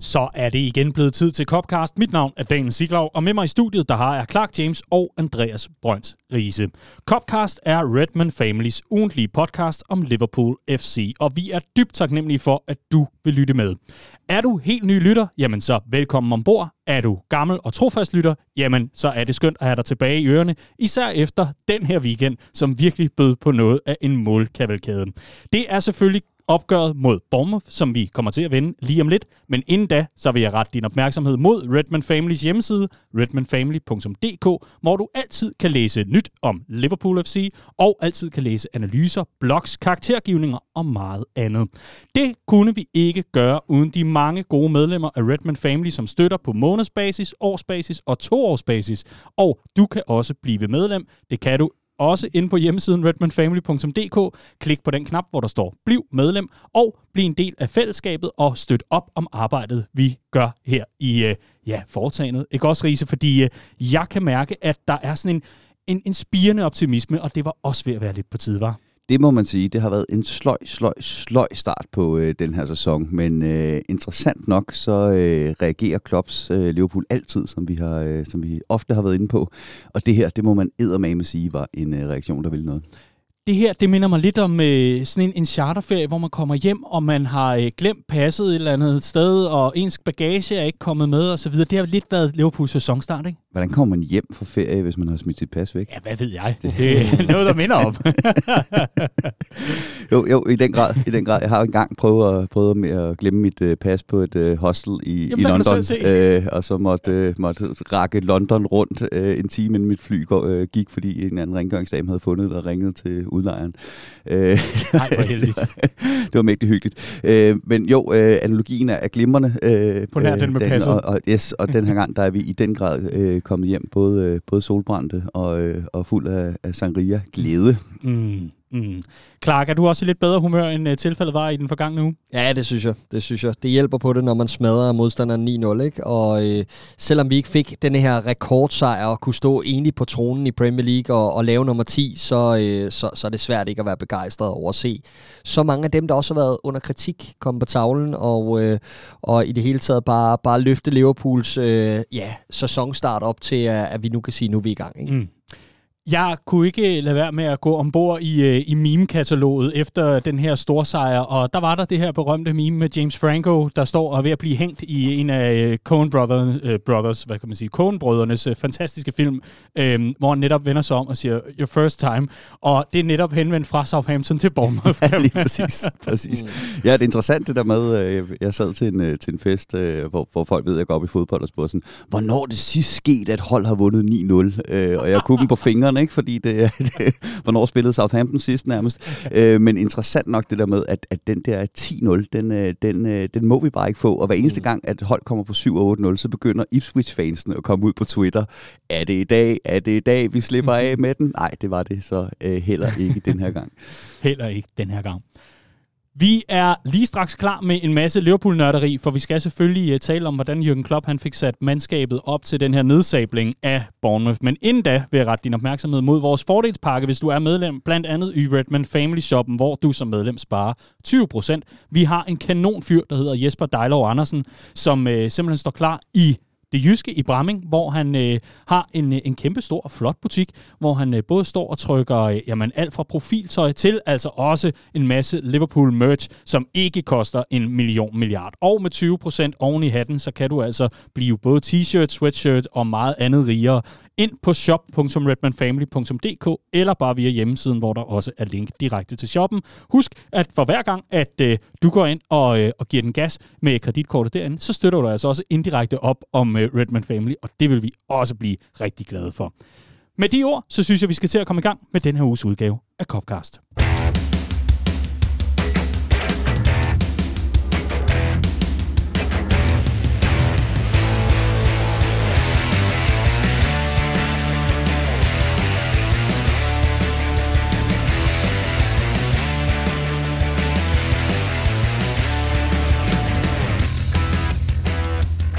Så er det igen blevet tid til Copcast. Mit navn er Daniel Siglov, og med mig i studiet, der har jeg Clark James og Andreas Brøns Riese. Copcast er Redman Families ugentlige podcast om Liverpool FC, og vi er dybt taknemmelige for, at du vil lytte med. Er du helt ny lytter? Jamen så velkommen ombord. Er du gammel og trofast lytter? Jamen så er det skønt at have dig tilbage i ørerne, især efter den her weekend, som virkelig bød på noget af en målkavalkade. Det er selvfølgelig opgøret mod Bournemouth, som vi kommer til at vende lige om lidt. Men inden da, så vil jeg rette din opmærksomhed mod Redman Families hjemmeside, redmanfamily.dk, hvor du altid kan læse nyt om Liverpool FC, og altid kan læse analyser, blogs, karaktergivninger og meget andet. Det kunne vi ikke gøre uden de mange gode medlemmer af Redman Family, som støtter på månedsbasis, årsbasis og toårsbasis. Og du kan også blive medlem. Det kan du også inde på hjemmesiden redmanfamily.dk. Klik på den knap, hvor der står Bliv medlem, og bliv en del af fællesskabet og støt op om arbejdet, vi gør her i øh, ja, foretagendet. Ikke også, Riese? Fordi øh, jeg kan mærke, at der er sådan en, en, en spirende optimisme, og det var også ved at være lidt på tide, var. Det må man sige. Det har været en sløj, sløj, sløj start på øh, den her sæson. Men øh, interessant nok, så øh, reagerer Klopps øh, Liverpool altid, som vi, har, øh, som vi ofte har været inde på. Og det her, det må man eddermame sige, var en øh, reaktion, der ville noget. Det her, det minder mig lidt om øh, sådan en, en charterferie, hvor man kommer hjem, og man har øh, glemt passet et eller andet sted, og ens bagage er ikke kommet med, og så videre. Det har lidt været Liverpools sæsonstart, ikke? Hvordan kommer man hjem fra ferie, hvis man har smidt sit pas væk? Ja, hvad ved jeg? Det er noget, der minder om. jo, jo, i den grad. I den grad. Jeg har engang prøvet at, prøvet at glemme mit uh, pas på et uh, hostel i, Jamen, i London, uh, og så måtte, uh, måtte rakke London rundt uh, en time, inden mit fly går, uh, gik, fordi en anden rengøringsdame havde fundet det og ringet til udlejeren. Uh, Ej, hvor heldigt. det var mægtigt hyggeligt. Uh, men jo, uh, analogien er glimrende. Uh, på nær uh, den med den, passet. Og, og, yes, og den her gang, der er vi i den grad uh, kommet hjem, både, både solbrændte og, uh, og fuld af, af sangria glæde. Mm. Mm. Clark, er du også i lidt bedre humør, end uh, tilfældet var i den forgangne uge? Ja, det synes jeg. Det synes jeg. Det hjælper på det, når man smadrer modstanderen 9-0. Ikke? Og øh, selvom vi ikke fik den her rekordsejr og kunne stå enige på tronen i Premier League og, og lave nummer 10, så, øh, så, så er det svært ikke at være begejstret over at se så mange af dem, der også har været under kritik, komme på tavlen og, øh, og i det hele taget bare, bare løfte Liverpools øh, ja, sæsonstart op til, at, at vi nu kan sige, at nu er vi i gang. Ikke? Mm. Jeg kunne ikke lade være med at gå ombord i, øh, i meme-kataloget efter den her storsejr, og der var der det her berømte meme med James Franco, der står og er ved at blive hængt i en af øh, Coen Brothers, Brothers hvad kan man sige, Coen-brødrenes fantastiske film, um, hvor han netop vender sig om og siger, your first time, og det er netop henvendt fra Southampton til Bournemouth. ja, lige præcis. præcis. Ja, det er interessant det der med, jeg sad til en, til en fest, hvor, hvor folk ved, at jeg går op i fodbold og spørger sådan, hvornår det sidst sket, at hold har vundet 9-0, uh, og jeg kunne dem på fingrene, ikke? fordi det er, det, hvornår spillede Southampton sidst nærmest. Øh, men interessant nok det der med, at, at den der 10-0, den, øh, den, øh, den må vi bare ikke få. Og hver eneste mm. gang, at hold kommer på 7-8-0, så begynder Ipswich-fansene at komme ud på Twitter. Er det i dag? Er det i dag, vi slipper af med den? Nej, det var det så øh, heller ikke den her gang. heller ikke den her gang. Vi er lige straks klar med en masse Liverpool-nørderi, for vi skal selvfølgelig uh, tale om, hvordan Jürgen Klopp han fik sat mandskabet op til den her nedsabling af Bournemouth. Men inden da vil jeg rette din opmærksomhed mod vores fordelspakke, hvis du er medlem, blandt andet i Redman Family Shoppen, hvor du som medlem sparer 20%. Vi har en kanonfyr, der hedder Jesper Dejlov Andersen, som uh, simpelthen står klar i det jyske i Bramming, hvor han øh, har en, øh, en kæmpe stor og flot butik, hvor han øh, både står og trykker øh, jamen, alt fra profiltøj til altså også en masse Liverpool merch, som ikke koster en million milliard. Og med 20% oven i hatten, så kan du altså blive både t-shirt, sweatshirt og meget andet rigere ind på shop.redmanfamily.dk eller bare via hjemmesiden, hvor der også er link direkte til shoppen. Husk, at for hver gang, at øh, du går ind og, øh, og giver den gas med kreditkortet derinde, så støtter du altså også indirekte op om øh, Redman Family, og det vil vi også blive rigtig glade for. Med de ord, så synes jeg, vi skal til at komme i gang med den her uges udgave af Copcast.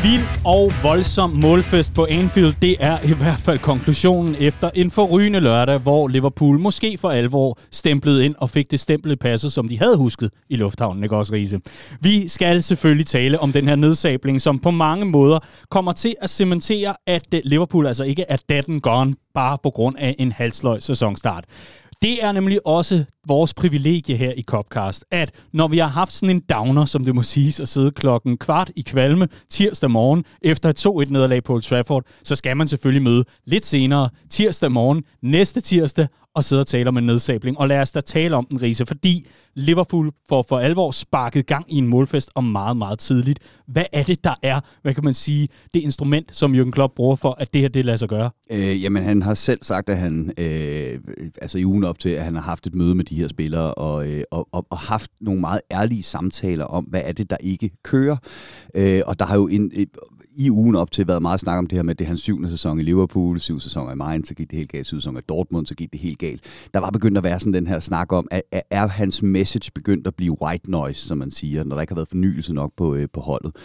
Vild og voldsom målfest på Anfield, det er i hvert fald konklusionen efter en forrygende lørdag, hvor Liverpool måske for alvor stemplede ind og fik det stemplede passet, som de havde husket i lufthavnen, ikke også, Riese? Vi skal selvfølgelig tale om den her nedsabling, som på mange måder kommer til at cementere, at Liverpool altså ikke er dead and gone, bare på grund af en halsløj sæsonstart. Det er nemlig også vores privilegie her i Copcast, at når vi har haft sådan en downer, som det må siges, at sidde klokken kvart i kvalme tirsdag morgen efter et 2-1 nederlag på Old Trafford, så skal man selvfølgelig møde lidt senere tirsdag morgen, næste tirsdag, og sidde og tale om en nedsabling. Og lad os da tale om den, Riese, fordi Liverpool får for alvor sparket gang i en målfest og meget, meget tidligt. Hvad er det, der er, hvad kan man sige, det instrument, som Jürgen Klopp bruger for, at det her det lader sig gøre? Øh, jamen, han har selv sagt, at han, øh, altså i ugen op til, at han har haft et møde med de her spillere, og, øh, og, og, og haft nogle meget ærlige samtaler om, hvad er det, der ikke kører. Øh, og der har jo en, i ugen op til været meget snak om det her med, at det er hans syvende sæson i Liverpool, syv sæsoner i Mainz, så gik det helt galt, syv sæsoner i Dortmund, så gik det helt galt. Der var begyndt at være sådan den her snak om, at er hans message begyndt at blive white noise, som man siger, når der ikke har været fornyelse nok på, øh, på holdet.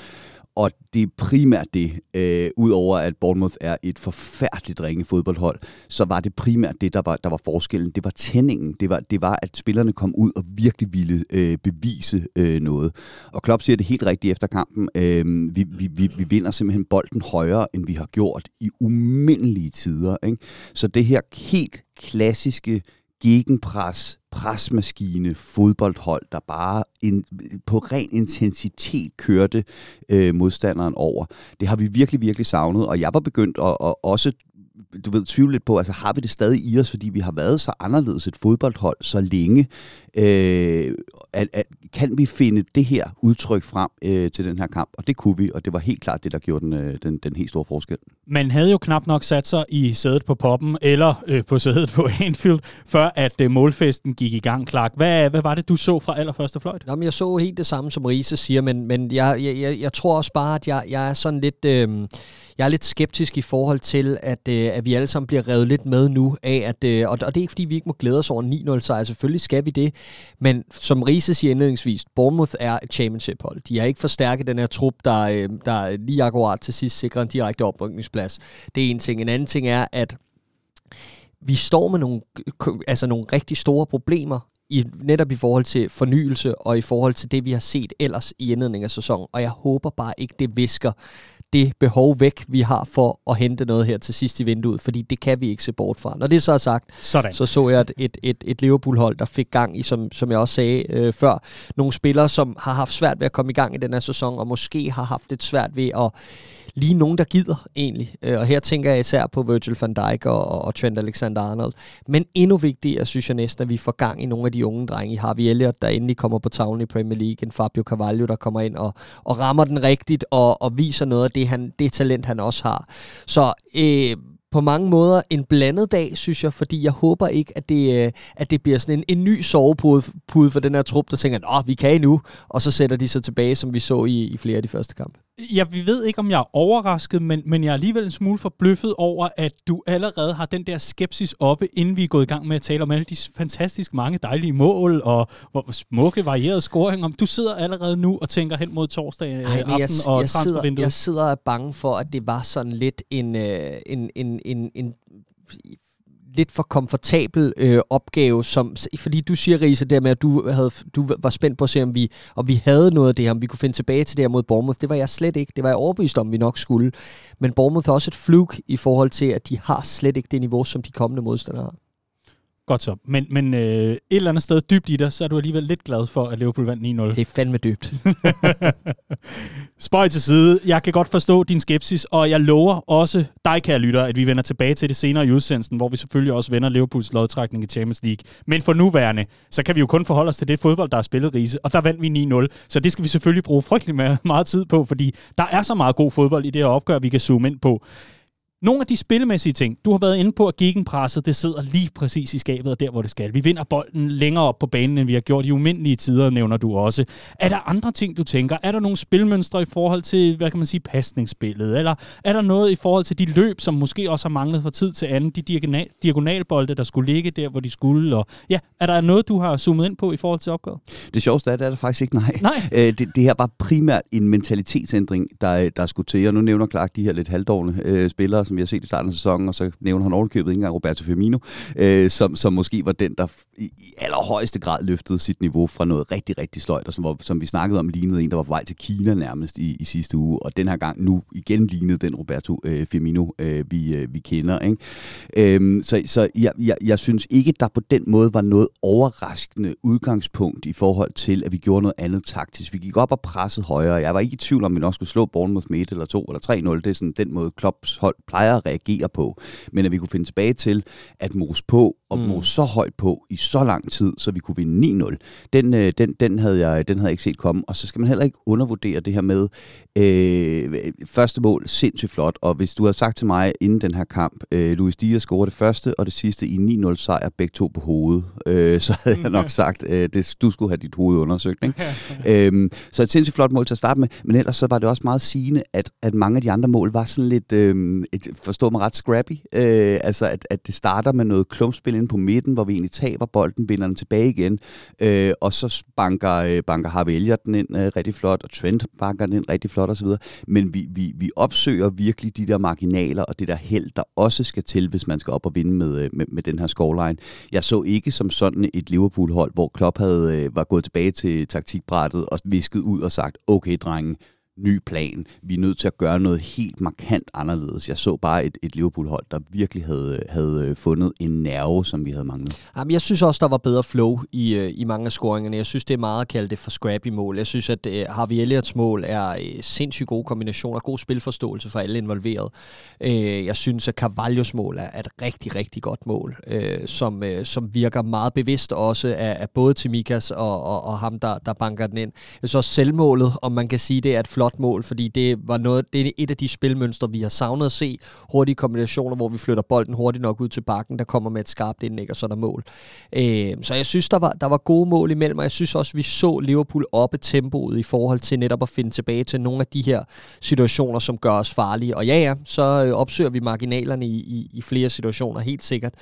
Og det er primært det, øh, udover at Bournemouth er et forfærdeligt ringe fodboldhold, så var det primært det, der var, der var forskellen. Det var tændingen. Det var, det var, at spillerne kom ud og virkelig ville øh, bevise øh, noget. Og Klopp siger det helt rigtigt efter kampen. Øh, vi, vi, vi, vi vinder simpelthen bolden højere, end vi har gjort i umindelige tider. Ikke? Så det her helt klassiske gegenpres, presmaskine, fodboldhold, der bare in, på ren intensitet kørte øh, modstanderen over. Det har vi virkelig, virkelig savnet, og jeg var begyndt at, at også du ved, tvivle lidt på, altså har vi det stadig i os, fordi vi har været så anderledes et fodboldhold så længe. Øh, at, at, kan vi finde det her udtryk frem øh, til den her kamp? Og det kunne vi, og det var helt klart det, der gjorde den, øh, den, den helt store forskel. Man havde jo knap nok sat sig i sædet på poppen, eller øh, på sædet på Anfield, før at øh, målfesten gik i gang, Clark. Hvad, hvad var det, du så fra allerførste fløjt? Jamen, jeg så helt det samme, som Riese siger, men, men jeg, jeg, jeg, jeg tror også bare, at jeg, jeg er sådan lidt... Øh, jeg er lidt skeptisk i forhold til, at, øh, at vi alle sammen bliver revet lidt med nu af, at, øh, og, og det er ikke fordi, vi ikke må glæde os over 9-0 sejr. Selvfølgelig skal vi det. Men som Riese siger indledningsvis, Bournemouth er et championship-hold. De har ikke forstærket den her trup, der, øh, der lige akkurat til sidst sikrer en direkte oprykningsplads. Det er en ting. En anden ting er, at vi står med nogle, altså nogle rigtig store problemer i, netop i forhold til fornyelse og i forhold til det, vi har set ellers i indledningen af sæsonen. Og jeg håber bare ikke, det visker det behov væk, vi har for at hente noget her til sidst i vinduet, fordi det kan vi ikke se bort fra. Når det så er sagt, Sådan. så så jeg et, et, et, et Liverpool-hold, der fik gang i, som, som jeg også sagde øh, før, nogle spillere, som har haft svært ved at komme i gang i den her sæson, og måske har haft lidt svært ved at lige nogen, der gider egentlig. Øh, og her tænker jeg især på Virgil van Dijk og, og Trent Alexander-Arnold. Men endnu vigtigere synes jeg næsten, at vi får gang i nogle af de unge drenge. I Harvey Elliott, der endelig kommer på tavlen i Premier League. En Fabio Carvalho, der kommer ind og, og rammer den rigtigt og, og viser noget af det, han, det talent, han også har. Så øh, på mange måder en blandet dag, synes jeg, fordi jeg håber ikke, at det, øh, at det bliver sådan en, en ny sovepude for den her trup, der tænker, at vi kan endnu, og så sætter de sig tilbage, som vi så i, i flere af de første kampe. Ja, vi ved ikke, om jeg er overrasket, men, men jeg er alligevel en smule forbløffet over, at du allerede har den der skepsis oppe, inden vi er gået i gang med at tale om alle de fantastisk mange dejlige mål og hvor smukke, varierede scoringer. Du sidder allerede nu og tænker hen mod torsdag Ej, aften jeg, og jeg sidder, jeg sidder og bange for, at det var sådan lidt en, øh, en, en, en, en lidt for komfortabel øh, opgave, som, fordi du siger, Riese, der med, at du, havde, du var spændt på at se, om vi, om vi havde noget af det her, om vi kunne finde tilbage til det her mod Bournemouth. Det var jeg slet ikke. Det var jeg overbevist om, vi nok skulle. Men Bournemouth er også et flug i forhold til, at de har slet ikke det niveau, som de kommende modstandere har. Godt så. Men, men øh, et eller andet sted dybt i dig, så er du alligevel lidt glad for, at Liverpool vandt 9-0. Det er fandme dybt. Spøj til side. Jeg kan godt forstå din skepsis, og jeg lover også dig, kære lytter, at vi vender tilbage til det senere i udsendelsen, hvor vi selvfølgelig også vender Liverpools lodtrækning i Champions League. Men for nuværende, så kan vi jo kun forholde os til det fodbold, der er spillet Riese, og der vandt vi 9-0. Så det skal vi selvfølgelig bruge frygtelig meget, meget tid på, fordi der er så meget god fodbold i det her opgør, vi kan zoome ind på. Nogle af de spillemæssige ting, du har været inde på, at gegenpresset, det sidder lige præcis i skabet og der, hvor det skal. Vi vinder bolden længere op på banen, end vi har gjort i umindelige tider, nævner du også. Er der andre ting, du tænker? Er der nogle spilmønstre i forhold til, hvad kan man sige, pasningsspillet? Eller er der noget i forhold til de løb, som måske også har manglet fra tid til anden? De diagonal, diagonalbolde, der skulle ligge der, hvor de skulle? Og ja, er der noget, du har zoomet ind på i forhold til opgaven? Det sjoveste er, det er der faktisk ikke, nej. Nej. Øh, det, det her var primært en mentalitetsændring, der, der skulle til. Og nu nævner Clark de her lidt halvdårne øh, spillere, som vi har set i starten af sæsonen, og så nævner han ovenkøbet ikke engang Roberto Firmino, øh, som, som måske var den, der i, i allerhøjeste grad løftede sit niveau fra noget rigtig, rigtig sløjt, og som, var, som vi snakkede om, lignede en, der var på vej til Kina nærmest i, i sidste uge, og den her gang nu igen lignede den Roberto øh, Firmino, øh, vi, øh, vi kender. Ikke? Øhm, så så jeg, jeg, jeg synes ikke, der på den måde var noget overraskende udgangspunkt i forhold til, at vi gjorde noget andet taktisk. Vi gik op og pressede højere. Jeg var ikke i tvivl om, at vi nok skulle slå Bournemouth med 1 eller 2 eller 3-0. Det er sådan den måde, Klopps hold plejer at reagere på. Men at vi kunne finde tilbage til at mose på og mm. så højt på i så lang tid, så vi kunne vinde 9-0. Den, øh, den, den, havde jeg, den havde jeg ikke set komme. Og så skal man heller ikke undervurdere det her med øh, første mål, sindssygt flot. Og hvis du havde sagt til mig inden den her kamp, øh, Luis Diaz scorede det første og det sidste i 9-0 sejr, begge to på hovedet, øh, så havde jeg nok sagt, øh, det, du skulle have dit hoved undersøgt. Ikke? øhm, så et sindssygt flot mål til at starte med, men ellers så var det også meget sigende, at, at mange af de andre mål var sådan lidt, øh, et, forstår mig ret, scrappy. Øh, altså at, at det starter med noget klumpspil inde på midten, hvor vi egentlig taber bolden, vinder den tilbage igen, øh, og så banker, øh, banker Harvey Elliott den ind øh, rigtig flot, og Trent banker den ind rigtig flot osv. Men vi, vi, vi opsøger virkelig de der marginaler og det der held, der også skal til, hvis man skal op og vinde med, øh, med, med den her scoreline. Jeg så ikke som sådan et Liverpool-hold, hvor Klopp havde, øh, var gået tilbage til taktikbrættet og visket ud og sagt, okay drenge, ny plan. Vi er nødt til at gøre noget helt markant anderledes. Jeg så bare et, et Liverpool-hold, der virkelig havde, havde øh, fundet en nerve, som vi havde manglet. Jamen, jeg synes også, der var bedre flow i, øh, i mange af scoringerne. Jeg synes, det er meget at kalde det for scrappy mål. Jeg synes, at uh, Harvey Elliots mål er uh, sindssygt gode kombinationer, god spilforståelse for alle involveret. Uh, jeg synes, at Carvalhos mål er et rigtig, rigtig godt mål, uh, som, uh, som virker meget bevidst også af, af både Timikas og, og, og ham, der, der banker den ind. Jeg synes også selvmålet, om man kan sige det, er et flot flot mål, fordi det var noget, det er et af de spilmønstre, vi har savnet at se. Hurtige kombinationer, hvor vi flytter bolden hurtigt nok ud til bakken, der kommer med et skarpt indlæg, og så er der mål. Øh, så jeg synes, der var, der var gode mål imellem, og jeg synes også, vi så Liverpool oppe tempoet i forhold til netop at finde tilbage til nogle af de her situationer, som gør os farlige. Og ja, ja, så øh, opsøger vi marginalerne i, i, i flere situationer, helt sikkert.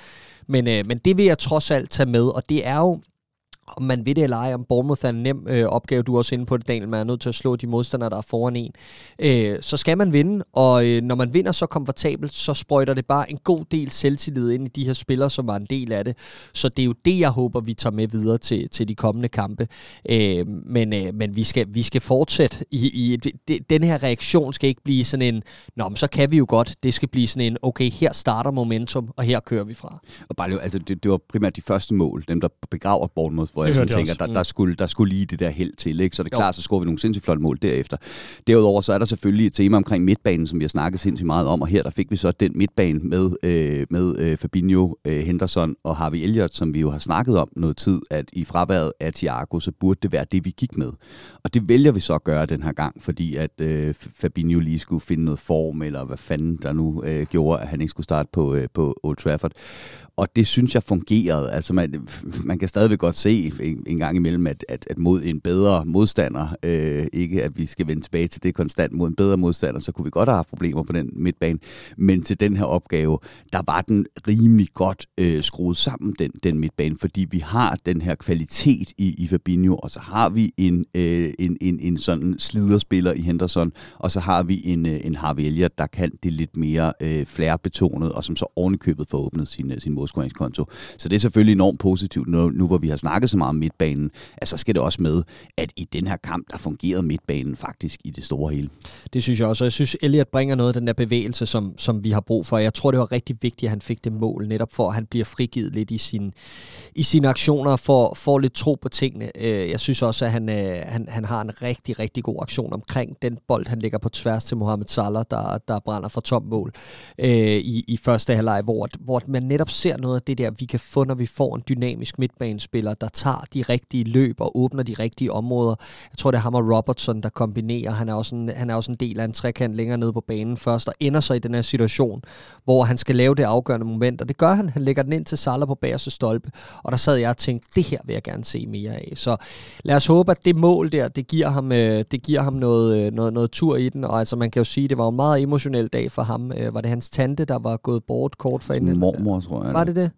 Men, øh, men det vil jeg trods alt tage med, og det er jo om man ved det eller ej, om Bournemouth er en nem øh, opgave, du er også inde på det, Daniel, man er nødt til at slå de modstandere, der er foran en, øh, så skal man vinde, og øh, når man vinder så komfortabelt, så sprøjter det bare en god del selvtillid ind i de her spillere, som var en del af det. Så det er jo det, jeg håber, vi tager med videre til, til de kommende kampe. Øh, men øh, men vi, skal, vi skal fortsætte i, i det, den her reaktion skal ikke blive sådan en, nå, men så kan vi jo godt. Det skal blive sådan en, okay, her starter momentum, og her kører vi fra. Og bare, altså, det, det var primært de første mål, dem der begraver Bournemouth, hvor jeg sådan tænker, der, der, skulle, der skulle lige det der held til. Ikke? Så det er klart, så scorer vi nogle sindssygt flotte mål derefter. Derudover så er der selvfølgelig et tema omkring midtbanen, som vi har snakket sindssygt meget om, og her der fik vi så den midtbane med, øh, med øh, Fabinho, øh, Henderson og Harvey Elliott, som vi jo har snakket om noget tid, at i fraværet af Thiago, så burde det være det, vi gik med. Og det vælger vi så at gøre den her gang, fordi at øh, Fabinho lige skulle finde noget form, eller hvad fanden der nu øh, gjorde, at han ikke skulle starte på, øh, på Old Trafford. Og det synes jeg fungerede. Altså man, man kan stadigvæk godt se en, en gang imellem, at, at, at mod en bedre modstander, øh, ikke at vi skal vende tilbage til det konstant, mod en bedre modstander, så kunne vi godt have haft problemer på den midtbane. Men til den her opgave, der var den rimelig godt øh, skruet sammen, den, den midtbane, fordi vi har den her kvalitet i, i Fabinho, og så har vi en, øh, en, en, en sådan sliderspiller i Henderson, og så har vi en, øh, en Harvey Elliott, der kan det lidt mere øh, flærbetonet, og som så ovenikøbet får åbnet sin, øh, sin modskoringskonto. Så det er selvfølgelig enormt positivt, nu, nu hvor vi har snakket så meget om midtbanen, at så skal det også med, at i den her kamp, der fungerede midtbanen faktisk i det store hele. Det synes jeg også, og jeg synes, Elliot bringer noget af den der bevægelse, som, som vi har brug for. Jeg tror, det var rigtig vigtigt, at han fik det mål, netop for, at han bliver frigivet lidt i, sin, i sine aktioner, for får lidt tro på tingene. Øh, jeg synes også, at han, øh, han, han har en rigtig, rigtig god aktion omkring den bold, han lægger på tværs til Mohamed Salah, der, der brænder for tom mål øh, i, i første halvleg, hvor, hvor man netop ser noget af det der, vi kan få, når vi får en dynamisk midtbanespiller, der tager de rigtige løb og åbner de rigtige områder. Jeg tror, det er ham og Robertson, der kombinerer. Han er også en, han er også en del af en trekant længere nede på banen først, og ender så i den her situation, hvor han skal lave det afgørende moment, og det gør han. Han lægger den ind til Salah på bagerste stolpe, og der sad jeg og tænkte, det her vil jeg gerne se mere af. Så lad os håbe, at det mål der, det giver ham, øh, det giver ham noget, øh, noget, noget tur i den, og altså man kan jo sige, det var en meget emotionel dag for ham. Øh, var det hans tante, der var gået bort kort for inden? Mormor, tror jeg. Var det det?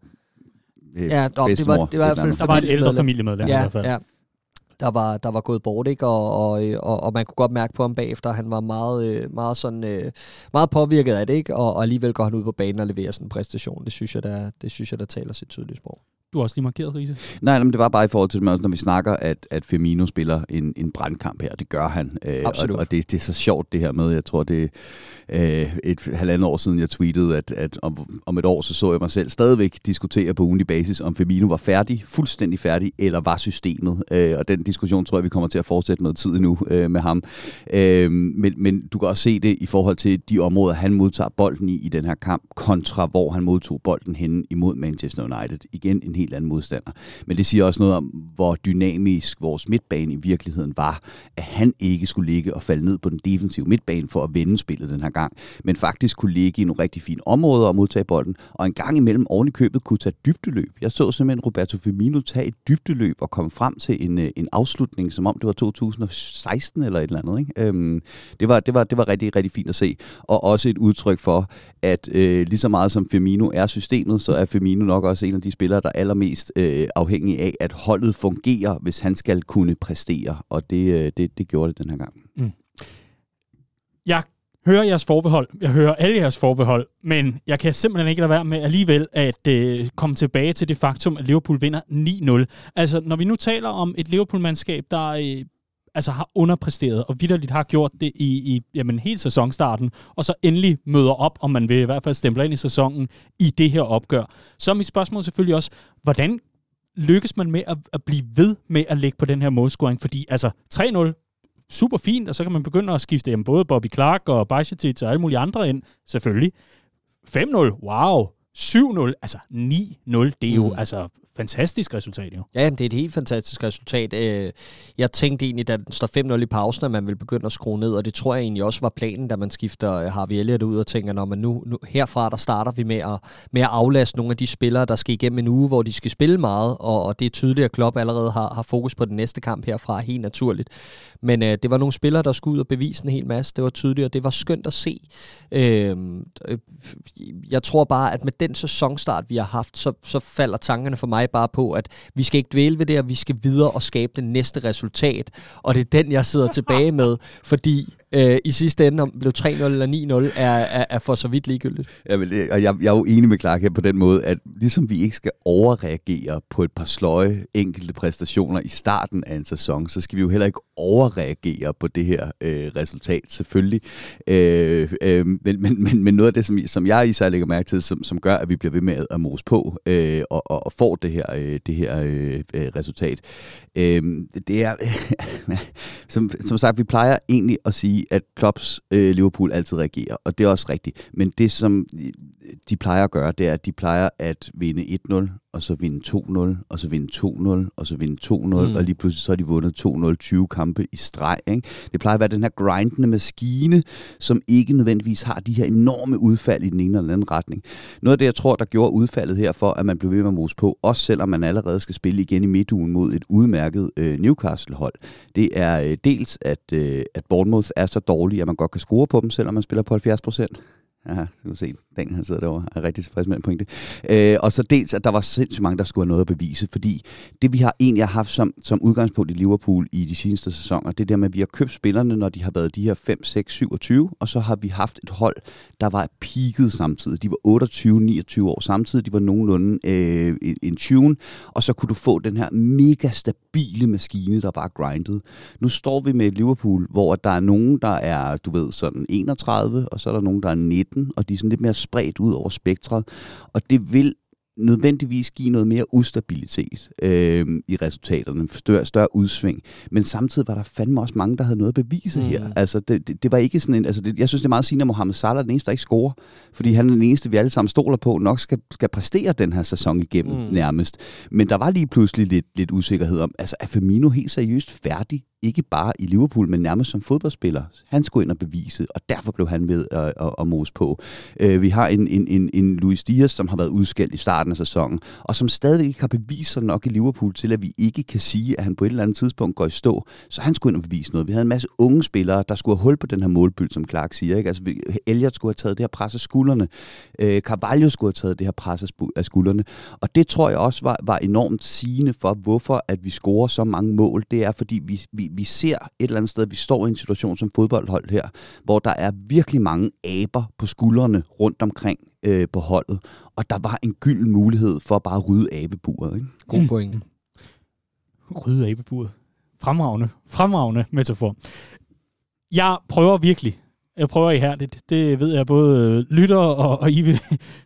Ja, nå, det var, det var i hvert fald Der var et ældre familiemedlem ja, i hvert fald. Ja, der var, der var gået bort, ikke? Og, og, og, og man kunne godt mærke på ham bagefter, at han var meget, øh, meget, sådan, øh, meget påvirket af det, ikke? Og, og alligevel går han ud på banen og leverer sådan en præstation. Det synes jeg, der, det synes jeg, der taler sit tydelige sprog. Du har også lige markeret, Riese. Nej, men det var bare i forhold til, når vi snakker, at, at Firmino spiller en, en brandkamp her. Det gør han. Øh, Absolut. Og, og det, det er så sjovt det her med, jeg tror det er øh, et halvandet år siden, jeg tweetede, at, at om, om et år, så så jeg mig selv stadigvæk diskutere på ugenlig basis, om Firmino var færdig, fuldstændig færdig, eller var systemet. Øh, og den diskussion tror jeg, vi kommer til at fortsætte noget tid nu øh, med ham. Øh, men, men du kan også se det i forhold til de områder, han modtager bolden i i den her kamp, kontra hvor han modtog bolden henne imod Manchester United. Igen en helt anden modstander. Men det siger også noget om, hvor dynamisk vores midtbane i virkeligheden var, at han ikke skulle ligge og falde ned på den defensive midtbane for at vende spillet den her gang, men faktisk kunne ligge i nogle rigtig fine områder og modtage bolden, og en gang imellem oven i købet kunne tage dybdeløb. Jeg så simpelthen Roberto Firmino tage et dybdeløb og komme frem til en, øh, en afslutning, som om det var 2016 eller et eller andet. Ikke? Øhm, det, var, det, var, det var rigtig, rigtig fint at se, og også et udtryk for, at øh, lige så meget som Firmino er systemet, så er Firmino nok også en af de spillere, der aller allermest øh, afhængig af, at holdet fungerer, hvis han skal kunne præstere, og det, øh, det, det gjorde det den her gang. Mm. Jeg hører jeres forbehold, jeg hører alle jeres forbehold, men jeg kan simpelthen ikke lade være med alligevel at øh, komme tilbage til det faktum, at Liverpool vinder 9-0. Altså, når vi nu taler om et Liverpool-mandskab, der øh, altså har underpræsteret, og vidderligt har gjort det i, i jamen, hele sæsonstarten, og så endelig møder op, om man vil i hvert fald stemple ind i sæsonen, i det her opgør. Så er mit spørgsmål selvfølgelig også, hvordan lykkes man med at, at blive ved med at lægge på den her målscoring? Fordi altså 3-0, super fint, og så kan man begynde at skifte jamen, både Bobby Clark og Bajcetic og alle mulige andre ind, selvfølgelig. 5-0, wow. 7-0, altså 9-0, det er jo mm. altså fantastisk resultat jo. Ja, det er et helt fantastisk resultat. Øh, jeg tænkte egentlig, da den står 5-0 i pausen, at man ville begynde at skrue ned, og det tror jeg egentlig også var planen, da man skifter øh, Harvey Elliott ud og tænker, når man nu, nu herfra der starter vi med at, med at aflaste nogle af de spillere, der skal igennem en uge, hvor de skal spille meget, og, og det er tydeligt, at Klopp allerede har, har fokus på den næste kamp herfra, helt naturligt. Men øh, det var nogle spillere, der skulle ud og bevise en hel masse. Det var tydeligt, og det var skønt at se. Øhm, øh, jeg tror bare, at med den sæsonstart, vi har haft, så, så falder tankerne for mig bare på, at vi skal ikke dvæle ved det, og vi skal videre og skabe det næste resultat. Og det er den, jeg sidder tilbage med, fordi øh, i sidste ende, om det blev 3-0 eller 9-0, er, er, er for så vidt ligegyldigt. Ja, men det, og jeg, jeg er jo enig med Clark her på den måde, at ligesom vi ikke skal overreagere på et par sløje enkelte præstationer i starten af en sæson, så skal vi jo heller ikke overreagere på det her øh, resultat, selvfølgelig. Øh, øh, men, men, men, men noget af det, som, som jeg især lægger mærke til, som, som gør, at vi bliver ved med at mose på øh, og, og, og får det her, øh, det her øh, øh resultat, øh, det er, øh, som, som sagt, vi plejer egentlig at sige, at Klopps øh, Liverpool altid reagerer, og det er også rigtigt. Men det, som øh, de plejer at gøre, det er, at de plejer at vinde 1-0, og så vinde 2-0, og så vinde 2-0, og så vinde 2-0, mm. og lige pludselig så har de vundet 2-0 20 kampe i streg. Ikke? Det plejer at være den her grindende maskine, som ikke nødvendigvis har de her enorme udfald i den ene eller den anden retning. Noget af det, jeg tror, der gjorde udfaldet her for, at man blev ved med at mose på, også selvom man allerede skal spille igen i midtugen mod et udmærket øh, Newcastle-hold, det er øh, dels, at, øh, at Bournemouth er så dårlige, at man godt kan score på dem, selvom man spiller på 70 procent. Ja, du kan se, den han sidder derovre, er rigtig tilfreds med den pointe. Øh, og så dels, at der var sindssygt mange, der skulle have noget at bevise, fordi det vi har egentlig haft som, som udgangspunkt i Liverpool i de seneste sæsoner, det er der med, at vi har købt spillerne, når de har været de her 5, 6, 27, og så har vi haft et hold, der var peaked samtidig. De var 28, 29 år samtidig, de var nogenlunde øh, en tune, og så kunne du få den her mega stabile maskine, der bare grindede. Nu står vi med Liverpool, hvor der er nogen, der er, du ved, sådan 31, og så er der nogen, der er 19, og de er sådan lidt mere spredt ud over spektret. Og det vil nødvendigvis give noget mere ustabilitet øh, i resultaterne, større, større udsving. Men samtidig var der fandme også mange, der havde noget at bevise mm. her. Altså, det, det, det var ikke sådan en... Altså, det, jeg synes, det er meget sigende, at Mohamed Salah er den eneste, der ikke scorer. Fordi han er den eneste, vi alle sammen stoler på, nok skal, skal præstere den her sæson igennem mm. nærmest. Men der var lige pludselig lidt, lidt usikkerhed om, altså er Firmino helt seriøst færdig ikke bare i Liverpool, men nærmest som fodboldspiller. Han skulle ind og bevise, og derfor blev han ved at, at, at mose på. Øh, vi har en, en, en, en Luis Diaz, som har været udskældt i starten af sæsonen, og som stadig ikke har beviser nok i Liverpool til, at vi ikke kan sige, at han på et eller andet tidspunkt går i stå. Så han skulle ind og bevise noget. Vi havde en masse unge spillere, der skulle have hul på den her målbyld, som Clark siger. Ikke? Altså, Elliot skulle have taget det her pres af skuldrene. Øh, Carvalho skulle have taget det her pres af skuldrene. Og det tror jeg også var, var enormt sigende for, hvorfor at vi scorer så mange mål. Det er, fordi vi, vi, vi ser et eller andet sted, vi står i en situation som fodboldhold her, hvor der er virkelig mange aber på skuldrene rundt omkring øh, på holdet, og der var en gylden mulighed for at bare rydde abeburet. Ikke? God mm. pointe. Rydde abeburet. Fremragende, fremragende metafor. Jeg prøver virkelig, jeg prøver ihærdigt, det ved jeg både lytter og, og I vil,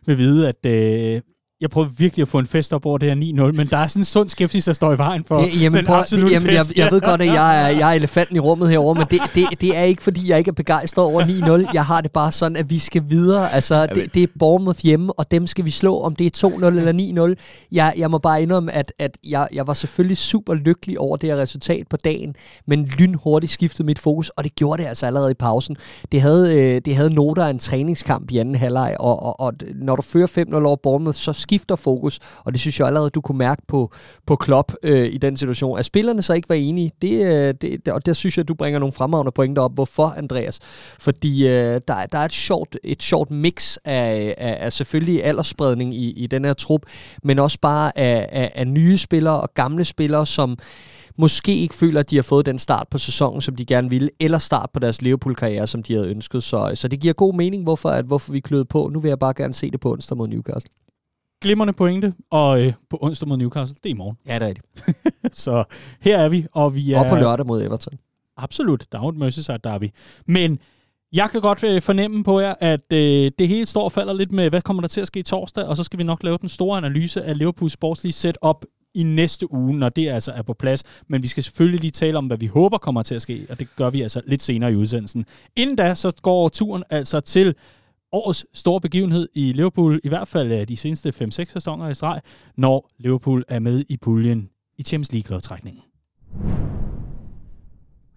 vil vide, at øh, jeg prøver virkelig at få en fest op over det her 9-0, men der er sådan en sund skepsis, der står i vejen for det, jamen, den prøv, absolutte jamen, fest. Jeg, jeg ved godt, at jeg er, jeg er elefanten i rummet herover, men det, det, det er ikke, fordi jeg ikke er begejstret over 9-0. Jeg har det bare sådan, at vi skal videre. Altså, det, det er Bournemouth hjemme, og dem skal vi slå, om det er 2-0 eller 9-0. Jeg, jeg må bare indrømme, at, at jeg, jeg var selvfølgelig super lykkelig over det her resultat på dagen, men lynhurtigt skiftede mit fokus, og det gjorde det altså allerede i pausen. Det havde, øh, det havde noter af en træningskamp i anden halvleg, og, og, og når du fører 5-0 over Bournemouth, så skifter fokus, og det synes jeg allerede, du kunne mærke på, på Klopp øh, i den situation. At spillerne så ikke var enige, det, øh, det, og der synes jeg, at du bringer nogle fremragende pointer op. Hvorfor, Andreas? Fordi øh, der, der er et sjovt, et sjovt mix af, af, af selvfølgelig aldersspredning i, i den her trup, men også bare af, af, af nye spillere og gamle spillere, som måske ikke føler, at de har fået den start på sæsonen, som de gerne ville, eller start på deres Liverpool-karriere, som de havde ønsket. Så, så det giver god mening, hvorfor, at, hvorfor vi kløede på. Nu vil jeg bare gerne se det på onsdag mod Newcastle glimrende pointe, og øh, på onsdag mod Newcastle, det er i morgen. Ja, det er det. så her er vi, og vi er... Og på lørdag mod Everton. Absolut, der er jo et Merseyside derby. Men jeg kan godt øh, fornemme på jer, at øh, det hele står og falder lidt med, hvad kommer der til at ske torsdag, og så skal vi nok lave den store analyse af Liverpools sportslige setup i næste uge, når det altså er på plads. Men vi skal selvfølgelig lige tale om, hvad vi håber kommer til at ske, og det gør vi altså lidt senere i udsendelsen. Inden da, så går turen altså til årets store begivenhed i Liverpool, i hvert fald øh, de seneste 5-6 sæsoner i streg, når Liverpool er med i puljen i Champions League-lodtrækningen.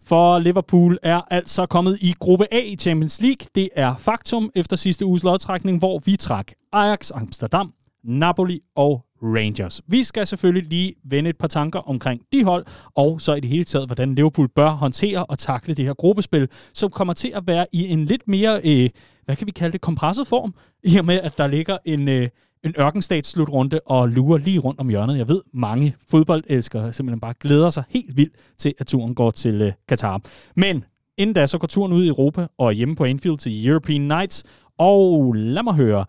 For Liverpool er altså kommet i gruppe A i Champions League. Det er faktum efter sidste uges lodtrækning, hvor vi trak Ajax Amsterdam, Napoli og Rangers. Vi skal selvfølgelig lige vende et par tanker omkring de hold, og så i det hele taget, hvordan Liverpool bør håndtere og takle det her gruppespil, som kommer til at være i en lidt mere, øh, hvad kan vi kalde det, kompresset form, i og med, at der ligger en, øh, en ørkenstats slutrunde og lurer lige rundt om hjørnet. Jeg ved, mange fodboldelskere simpelthen bare glæder sig helt vildt til, at turen går til øh, Katar. Men inden da, så går turen ud i Europa og hjemme på Anfield til European Nights, og lad mig høre,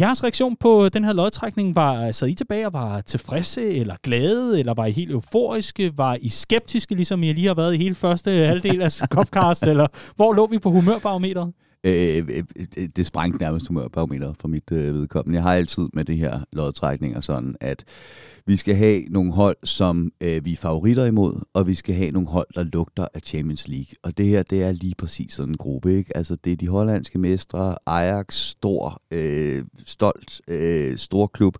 Jeres reaktion på den her lodtrækning, var så I tilbage og var tilfredse, eller glade, eller var I helt euforiske? Var I skeptiske, ligesom I lige har været i hele første halvdel af Copcast, eller hvor lå vi på humørbarometeret? Øh øh, øh, øh, øh, det sprængte nærmest humørbarometeret for mit øh, vedkommende. Jeg har altid med det her lodtrækning og sådan, at vi skal have nogle hold, som øh, vi er favoritter imod, og vi skal have nogle hold, der lugter af Champions League. Og det her, det er lige præcis sådan en gruppe, ikke? Altså, det er de hollandske mestre, Ajax, stor, øh, stolt, øh, stor klub,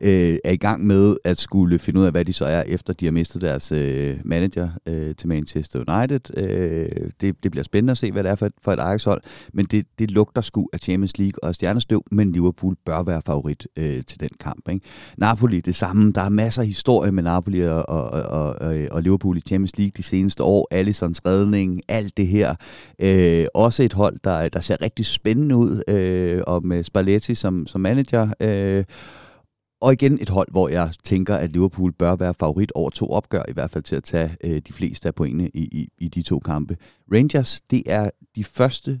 øh, er i gang med at skulle finde ud af, hvad de så er, efter de har mistet deres øh, manager øh, til Manchester United. Øh, det, det bliver spændende at se, hvad det er for et, for et Ajax-hold, men det, det lugter sgu af Champions League og stjernestøv, men Liverpool bør være favorit øh, til den kamp. Ikke? Napoli, det samme, der er masser af historie med Napoli og, og, og, øh, og Liverpool i Champions League de seneste år. Allisons redning, alt det her. Øh, også et hold, der, der ser rigtig spændende ud, øh, og med Spalletti som, som manager. Øh, og igen et hold, hvor jeg tænker, at Liverpool bør være favorit over to opgør, i hvert fald til at tage øh, de fleste af pointene i, i, i de to kampe. Rangers, det er de første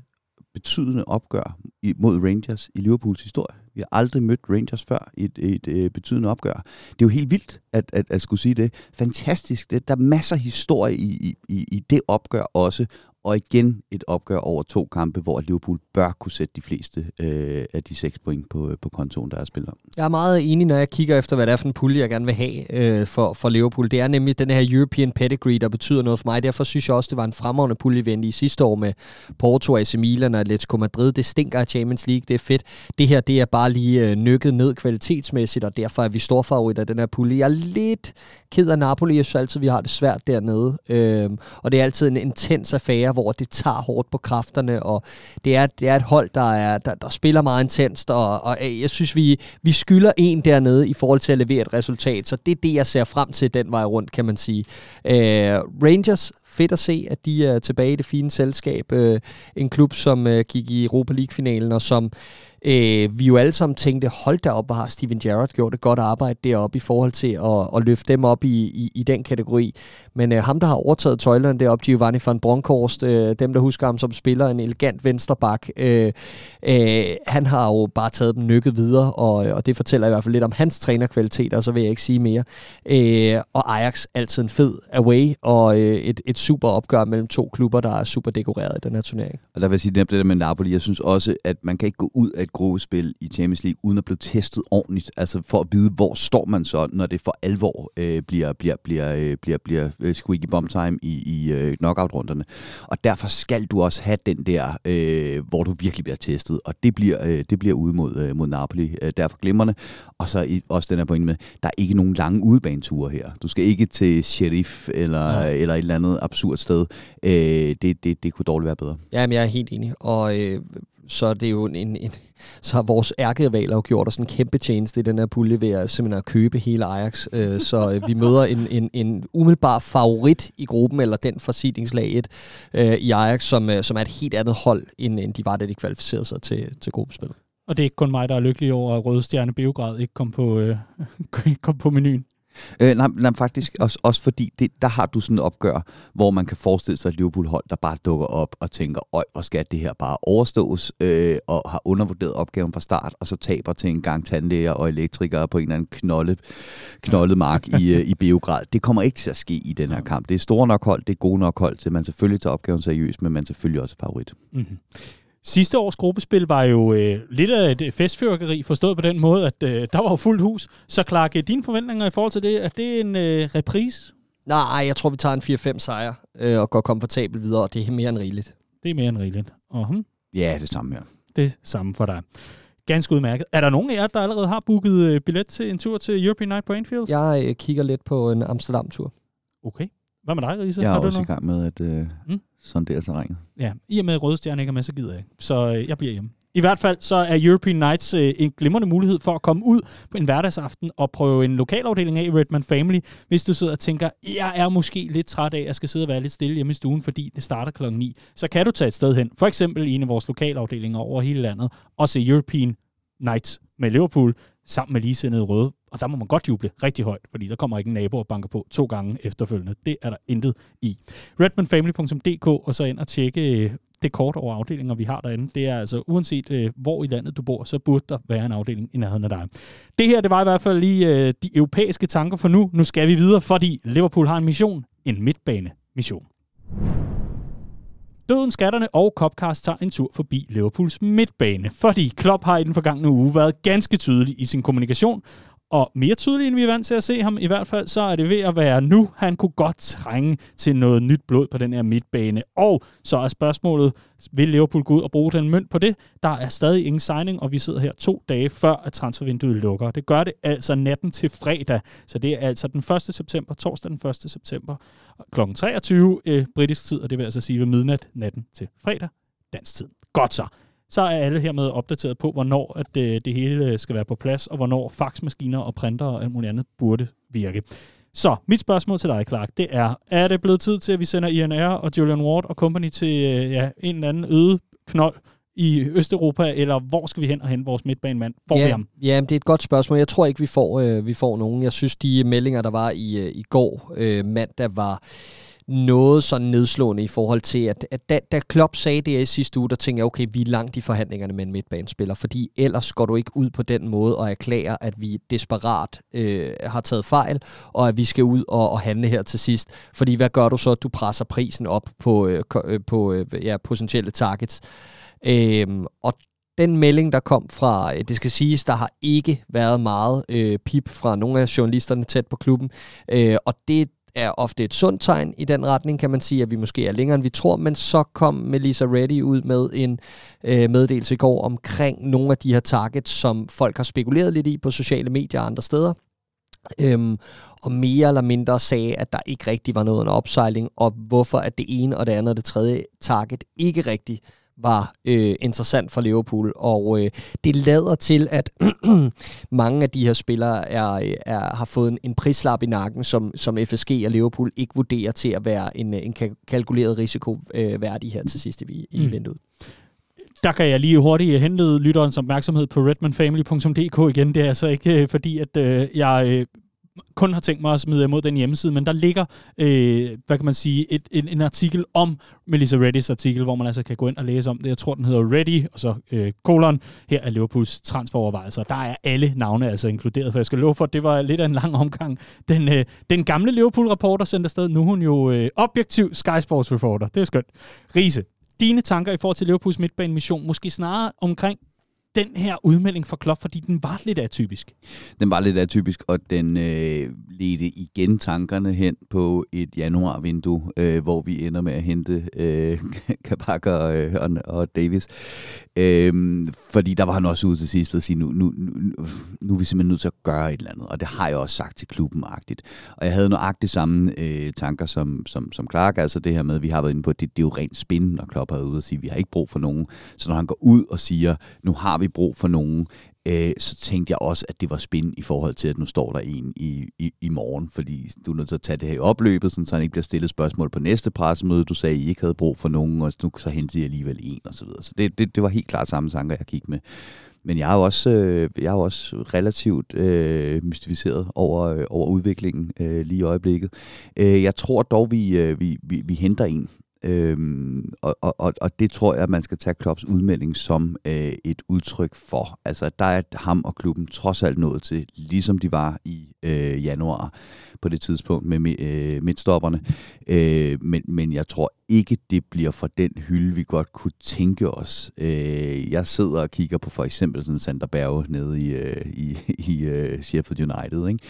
betydende opgør mod Rangers i Liverpools historie. Vi har aldrig mødt Rangers før i et, et, et betydende opgør. Det er jo helt vildt at, at, at skulle sige det. Fantastisk. Det, der er masser af historie i, i, i det opgør også og igen et opgør over to kampe, hvor Liverpool bør kunne sætte de fleste øh, af de seks point på, øh, på kontoen, der er spillet om. Jeg er meget enig, når jeg kigger efter, hvad det er for en pulje, jeg gerne vil have øh, for, for Liverpool. Det er nemlig den her European Pedigree, der betyder noget for mig. Derfor synes jeg også, det var en fremragende pulje, vi i sidste år med Porto, AC Milan og Atletico Madrid. Det stinker af Champions League, det er fedt. Det her, det er bare lige øh, nykket ned kvalitetsmæssigt, og derfor er vi storfavoritter af den her pulje. Jeg er lidt ked af Napoli. Jeg synes altid, vi har det svært dernede. Øh, og det er altid en intens affære, hvor det tager hårdt på kræfterne, og det er, det er et hold, der, er, der, der spiller meget intenst, og, og øh, jeg synes, vi, vi skylder en dernede i forhold til at levere et resultat, så det er det, jeg ser frem til den vej rundt, kan man sige. Øh, Rangers fedt at se, at de er tilbage i det fine selskab. Øh, en klub, som øh, gik i Europa League-finalen, og som øh, Øh, vi jo alle sammen tænkte, hold da op, hvor har Steven Gerrard gjort et godt arbejde deroppe i forhold til at, at løfte dem op i, i, i den kategori. Men øh, ham, der har overtaget tøjlerne deroppe, Giovanni van Bronckhorst, øh, dem der husker ham som spiller, en elegant vensterbak, øh, øh, han har jo bare taget dem nykket videre, og, og det fortæller i hvert fald lidt om hans trænerkvaliteter, og så vil jeg ikke sige mere. Øh, og Ajax, altid en fed away, og øh, et, et super opgør mellem to klubber, der er super dekoreret i den her turnering. Og der vil jeg sige det der med Napoli, jeg synes også, at man kan ikke gå ud af et gruppespil i Champions League, uden at blive testet ordentligt, altså for at vide, hvor står man så, når det for alvor øh, bliver, bliver, bliver, øh, bliver, bliver øh, squeaky bomb time i, i øh, knockout-runderne. Og derfor skal du også have den der, øh, hvor du virkelig bliver testet, og det bliver, øh, det bliver ude mod, øh, mod Napoli. Øh, derfor glimrende. Og så i, også den her pointe med, der er ikke nogen lange udebaneture her. Du skal ikke til Sheriff eller, ja. eller et eller andet absurd sted. Øh, det, det, det kunne dårligt være bedre. Jamen, jeg er helt enig. Og øh, så det er jo en, en, så har vores ærkerivaler jo gjort os en kæmpe tjeneste i den her pulje ved at simpelthen at købe hele Ajax. Øh, så øh, vi møder en, en, en umiddelbar favorit i gruppen, eller den fra seedingslag 1 øh, i Ajax, som, øh, som er et helt andet hold, end, end de var, da de kvalificerede sig til, til gruppespillet. Og det er ikke kun mig, der er lykkelig over, at Røde Stjerne Beograd ikke kom på, øh, kom på menuen. Øh, nej, nej, faktisk også, også fordi, det, der har du sådan et opgør, hvor man kan forestille sig et Liverpool-hold, der bare dukker op og tænker, øj, hvor skal det her bare overstås, øh, og har undervurderet opgaven fra start, og så taber til en gang tandlæger og elektrikere på en eller anden knolde, knoldet mark i, øh, i Beograd. Det kommer ikke til at ske i den her kamp. Det er store nok hold, det er gode nok hold til, man selvfølgelig tager opgaven seriøst, men man selvfølgelig også er favorit. Mm-hmm. Sidste års gruppespil var jo øh, lidt af et festfyrkeri, forstået på den måde, at øh, der var jo fuldt hus. Så Clark, dine forventninger i forhold til det, er det en øh, reprise? Nej, jeg tror, vi tager en 4-5 sejr øh, og går komfortabelt videre, og det er mere end rigeligt. Det er mere end rigeligt. Uh-huh. Ja, det samme her. Det samme for dig. Ganske udmærket. Er der nogen af jer, der allerede har booket øh, billet til en tur til European Night på Anfield? Jeg øh, kigger lidt på en Amsterdam-tur. Okay. Hvad med dig, Risa? Jeg er har også i gang med at øh, mm? Sondere terrænet. Ja, i og med at Røde ikke er med, så gider jeg ikke. Så øh, jeg bliver hjemme. I hvert fald så er European Nights øh, en glimrende mulighed for at komme ud på en hverdagsaften og prøve en lokalafdeling af i Redman Family, hvis du sidder og tænker, jeg er måske lidt træt af, at jeg skal sidde og være lidt stille hjemme i stuen, fordi det starter klokken 9. Så kan du tage et sted hen, for eksempel i en af vores lokalafdelinger over hele landet, og se European Nights med Liverpool sammen med ligesindede røde. Og der må man godt juble rigtig højt, fordi der kommer ikke en nabo og banker på to gange efterfølgende. Det er der intet i. redmanfamily.dk og så ind og tjekke øh, det kort over afdelinger, vi har derinde. Det er altså, uanset øh, hvor i landet du bor, så burde der være en afdeling i nærheden af dig. Det her, det var i hvert fald lige øh, de europæiske tanker for nu. Nu skal vi videre, fordi Liverpool har en mission. En midtbane-mission. Døden, skatterne og Copcast tager en tur forbi Liverpools midtbane, fordi Klopp har i den forgangne uge været ganske tydelig i sin kommunikation, og mere tydelig, end vi er vant til at se ham. I hvert fald så er det ved at være nu. Han kunne godt trænge til noget nyt blod på den her midtbane. Og så er spørgsmålet, vil Liverpool gå ud og bruge den mønt på det? Der er stadig ingen signing, og vi sidder her to dage før, at transfervinduet lukker. Det gør det altså natten til fredag. Så det er altså den 1. september, torsdag den 1. september, kl. 23 øh, britisk tid, og det vil altså sige ved midnat natten til fredag, dansk tid. Godt så så er alle hermed opdateret på, hvornår at det, øh, det hele skal være på plads, og hvornår faxmaskiner og printer og alt muligt andet burde virke. Så mit spørgsmål til dig, Clark, det er, er det blevet tid til, at vi sender INR og Julian Ward og company til øh, ja, en eller anden øde knold i Østeuropa, eller hvor skal vi hen og hente vores midtbanemand? Får ja, vi ham? Ja, det er et godt spørgsmål. Jeg tror ikke, vi får, øh, vi får nogen. Jeg synes, de meldinger, der var i, øh, i går øh, mandag, var noget sådan nedslående i forhold til, at, at da, da Klopp sagde det i sidste uge, der tænkte jeg, okay, vi er langt i forhandlingerne med en midtbanespiller, fordi ellers går du ikke ud på den måde og erklærer, at vi desperat øh, har taget fejl, og at vi skal ud og, og handle her til sidst. Fordi hvad gør du så? Du presser prisen op på, øh, øh på øh, ja, potentielle targets. Øhm, og den melding, der kom fra, øh, det skal siges, der har ikke været meget øh, pip fra nogle af journalisterne tæt på klubben, øh, og det er ofte et sundt tegn i den retning, kan man sige, at vi måske er længere, end vi tror, men så kom Melissa Reddy ud med en øh, meddelelse i går omkring nogle af de her targets, som folk har spekuleret lidt i på sociale medier og andre steder. Øhm, og mere eller mindre sagde, at der ikke rigtig var noget under opsejling, og hvorfor at det ene og det andet og det tredje target ikke rigtig var øh, interessant for Liverpool, og øh, det lader til, at mange af de her spillere er, er, har fået en, en prislap i nakken, som, som FSG og Liverpool ikke vurderer til at være en, en kalkuleret risiko øh, værdig her til sidst i, i mm. vinduet. Der kan jeg lige hurtigt henlede lytterens opmærksomhed på redmanfamily.dk igen. Det er altså ikke øh, fordi, at øh, jeg øh, kun har tænkt mig at smide imod den hjemmeside, men der ligger, øh, hvad kan man sige, et, en, en artikel om Melissa Reddys artikel, hvor man altså kan gå ind og læse om det. Jeg tror, den hedder Reddy, og så øh, kolon. Her er Liverpools transferovervejelser. Der er alle navne altså inkluderet, for jeg skal love for, at det var lidt af en lang omgang. Den, øh, den gamle Liverpool-reporter sendte afsted, nu er hun jo øh, objektiv Sky Sports reporter. Det er skønt. Riese, dine tanker i forhold til Liverpools midtbanemission, måske snarere omkring den her udmelding fra Klopp, fordi den var lidt atypisk. Den var lidt atypisk, og den øh, ledte igen tankerne hen på et januarvindue, øh, hvor vi ender med at hente øh, Kabak og, øh, og, og Davis. Øh, fordi der var han også ude til sidst og sige, nu, nu, nu, nu er vi simpelthen nødt til at gøre et eller andet, og det har jeg også sagt til klubben-agtigt. Og jeg havde nøjagtigt samme øh, tanker som, som, som Clark, altså det her med, at vi har været inde på, at det, det er jo rent spin, når Klopp er ude og sige, at vi har ikke brug for nogen. Så når han går ud og siger, nu har vi brug for nogen, øh, så tænkte jeg også, at det var spændende i forhold til, at nu står der en i, i, i morgen, fordi du er nødt til at tage det her i opløbet, så han ikke bliver stillet spørgsmål på næste pressemøde. Du sagde, at I ikke havde brug for nogen, og nu så hentede jeg alligevel en, og så videre. Så det, det, det var helt klart samme tanker, jeg gik med. Men jeg er jo også, øh, jeg er jo også relativt øh, mystificeret over, øh, over udviklingen øh, lige i øjeblikket. Øh, jeg tror dog, vi, øh, vi, vi, vi henter en. Øhm, og, og, og det tror jeg, at man skal tage Klopps udmelding som øh, et udtryk for. Altså, der er ham og klubben trods alt nået til, ligesom de var i øh, januar på det tidspunkt med øh, midtstopperne. Øh, men, men jeg tror ikke, det bliver for den hylde, vi godt kunne tænke os. Øh, jeg sidder og kigger på for eksempel sådan Sander Berge nede i, øh, i, i øh, Sheffield United. Ikke?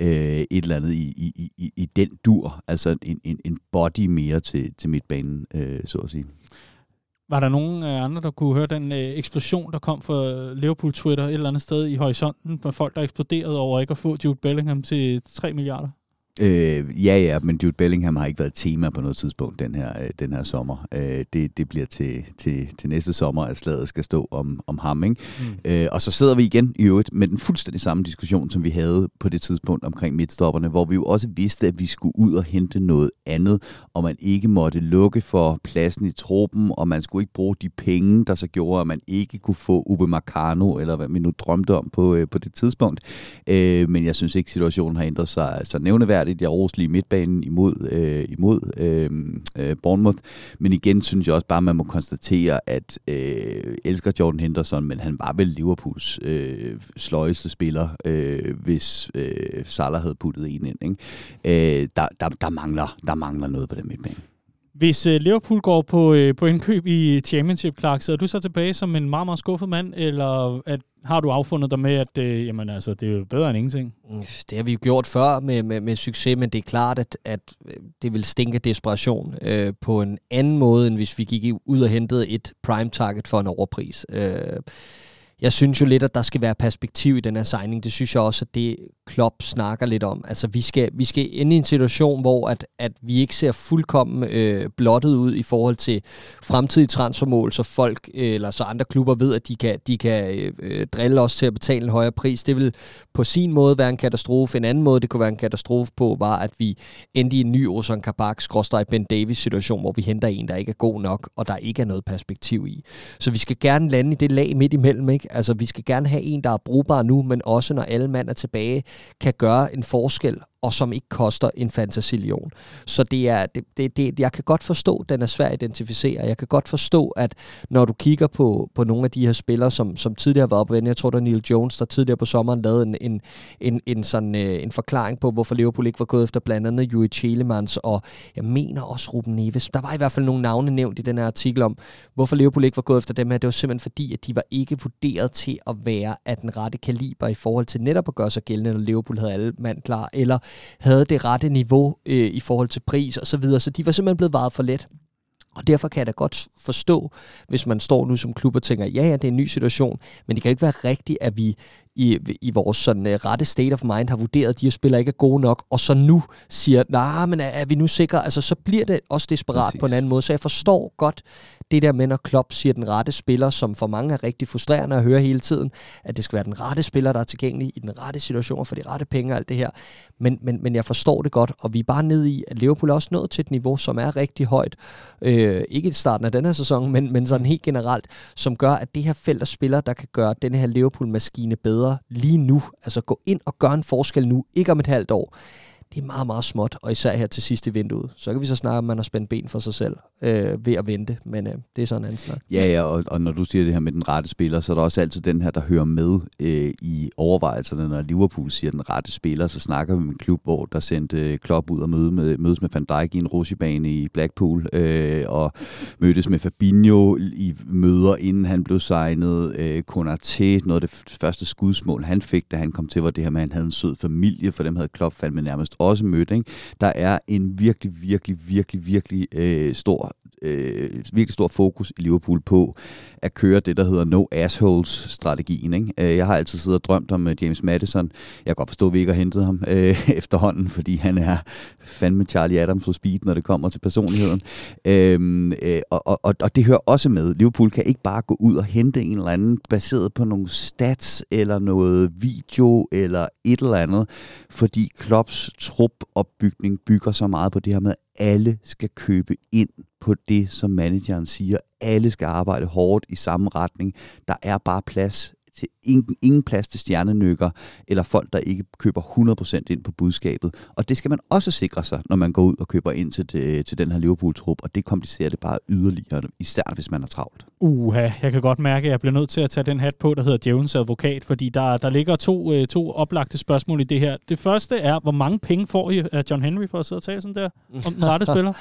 Øh, et eller andet i, i, i, i den dur. Altså en, en, en body mere til, til midtbanen, øh, så at sige. Var der nogen andre, der kunne høre den øh, eksplosion, der kom fra Liverpool Twitter et eller andet sted i horisonten, med folk, der eksploderede over ikke at få Jude Bellingham til 3 milliarder? Øh, ja, ja, men Jude Bellingham har ikke været tema på noget tidspunkt den her, øh, den her sommer. Øh, det, det bliver til, til, til næste sommer, at slaget skal stå om, om ham. Ikke? Mm. Øh, og så sidder vi igen i øvrigt med den fuldstændig samme diskussion, som vi havde på det tidspunkt omkring midtstopperne, hvor vi jo også vidste, at vi skulle ud og hente noget andet, og man ikke måtte lukke for pladsen i truppen, og man skulle ikke bruge de penge, der så gjorde, at man ikke kunne få Ube Marcano, eller hvad vi nu drømte om på, øh, på det tidspunkt. Øh, men jeg synes ikke, situationen har ændret sig så nævneværdigt retfærdigt. Jeg roste lige midtbanen imod, øh, imod øh, øh, Bournemouth. Men igen synes jeg også bare, at man må konstatere, at øh, elsker Jordan Henderson, men han var vel Liverpools øh, sløjeste spiller, øh, hvis øh, Salah havde puttet en ind. Ikke? Øh, der, der, der, mangler, der mangler noget på den midtbane. Hvis øh, Liverpool går på, øh, på indkøb i Championship, Clark, så er du så tilbage som en meget, meget skuffet mand, eller at, har du affundet dig med, at øh, jamen, altså, det er jo bedre end ingenting? Mm, det har vi jo gjort før med, med, med succes, men det er klart, at, at øh, det vil stinke desperation øh, på en anden måde, end hvis vi gik ud og hentede et prime target for en overpris. Øh, jeg synes jo lidt, at der skal være perspektiv i den her signing. Det synes jeg også, at det Klopp snakker lidt om. Altså, vi skal, vi skal ind i en situation, hvor at, at vi ikke ser fuldkommen øh, blottet ud i forhold til fremtidige transfermål, så folk øh, eller så andre klubber ved, at de kan, de kan øh, drille os til at betale en højere pris. Det vil på sin måde være en katastrofe. En anden måde, det kunne være en katastrofe på, var, at vi endte i en ny Ozan Kabak, Ben Davis situation, hvor vi henter en, der ikke er god nok, og der ikke er noget perspektiv i. Så vi skal gerne lande i det lag midt imellem, ikke? Altså, vi skal gerne have en, der er brugbar nu, men også når alle mand er tilbage, kan gøre en forskel og som ikke koster en fantasilion. Så det er, det, det, det, jeg kan godt forstå, at den er svær at identificere. Jeg kan godt forstå, at når du kigger på, på nogle af de her spillere, som, som tidligere har været oppe jeg tror, der Neil Jones, der tidligere på sommeren lavede en, en, en, en, sådan, øh, en forklaring på, hvorfor Liverpool ikke var gået efter blandt andet Juri Chelemans, og jeg mener også Ruben Neves. Der var i hvert fald nogle navne nævnt i den her artikel om, hvorfor Liverpool ikke var gået efter dem her. Det var simpelthen fordi, at de var ikke vurderet til at være af den rette kaliber i forhold til netop at gøre sig gældende, når Liverpool havde alle mand klar, eller havde det rette niveau øh, i forhold til pris og så videre. Så de var simpelthen blevet varet for let. Og derfor kan jeg da godt forstå, hvis man står nu som klub og tænker, ja, ja, det er en ny situation, men det kan ikke være rigtigt, at vi i, i vores sådan, uh, rette state of mind har vurderet, at de her spillere ikke er gode nok, og så nu siger, nej, nah, men er, er vi nu sikre? Altså, så bliver det også desperat Præcis. på en anden måde. Så jeg forstår godt det der med, når Klopp siger den rette spiller, som for mange er rigtig frustrerende at høre hele tiden, at det skal være den rette spiller, der er tilgængelig i den rette situation for de rette penge og alt det her. Men, men, men jeg forstår det godt, og vi er bare nede i, at Liverpool er også nået til et niveau, som er rigtig højt. Øh, ikke i starten af den her sæson, men, men sådan helt generelt, som gør, at det her felt af spillere, der kan gøre den her Liverpool-maskine bedre lige nu, altså gå ind og gør en forskel nu, ikke om et halvt år, det er meget, meget småt, og især her til sidste vinduet. Så kan vi så snakke om, at man har spændt ben for sig selv øh, ved at vente, men øh, det er sådan en anden snak. Ja, ja, og, og når du siger det her med den rette spiller, så er der også altid den her, der hører med øh, i overvejelserne. Når Liverpool siger den rette spiller, så snakker vi med en klub, hvor der sendte øh, Klopp ud og møde med, mødes med Van Dijk i en rusjebane i Blackpool, øh, og mødtes med Fabinho i møder, inden han blev signet. Øh, Konaté, noget af det første skudsmål, han fik, da han kom til, var det her med, at han havde en sød familie, for dem havde Klopp fandme nærmest også mødt. Ikke? Der er en virkelig, virkelig, virkelig, virkelig øh, stor øh, virkelig stor fokus i Liverpool på at køre det, der hedder no assholes-strategien. Ikke? Øh, jeg har altid siddet og drømt om øh, James Madison. Jeg kan godt forstå, at vi ikke har hentet ham øh, efterhånden, fordi han er fandme Charlie Adams på speed, når det kommer til personligheden. Øhm, øh, og, og, og det hører også med. Liverpool kan ikke bare gå ud og hente en eller anden baseret på nogle stats eller noget video eller et eller andet, fordi Klopps trupopbygning bygger så meget på det her med, alle skal købe ind på det, som manageren siger. Alle skal arbejde hårdt i samme retning. Der er bare plads til ingen, ingen plads til stjernenykker, eller folk, der ikke køber 100% ind på budskabet. Og det skal man også sikre sig, når man går ud og køber ind til, det, til den her Liverpool-trup, og det komplicerer det bare yderligere, især hvis man er travlt. Uha, jeg kan godt mærke, at jeg bliver nødt til at tage den hat på, der hedder Djævelens advokat, fordi der, der ligger to, øh, to oplagte spørgsmål i det her. Det første er, hvor mange penge får I af John Henry for at sidde og tale sådan der om den rette spiller?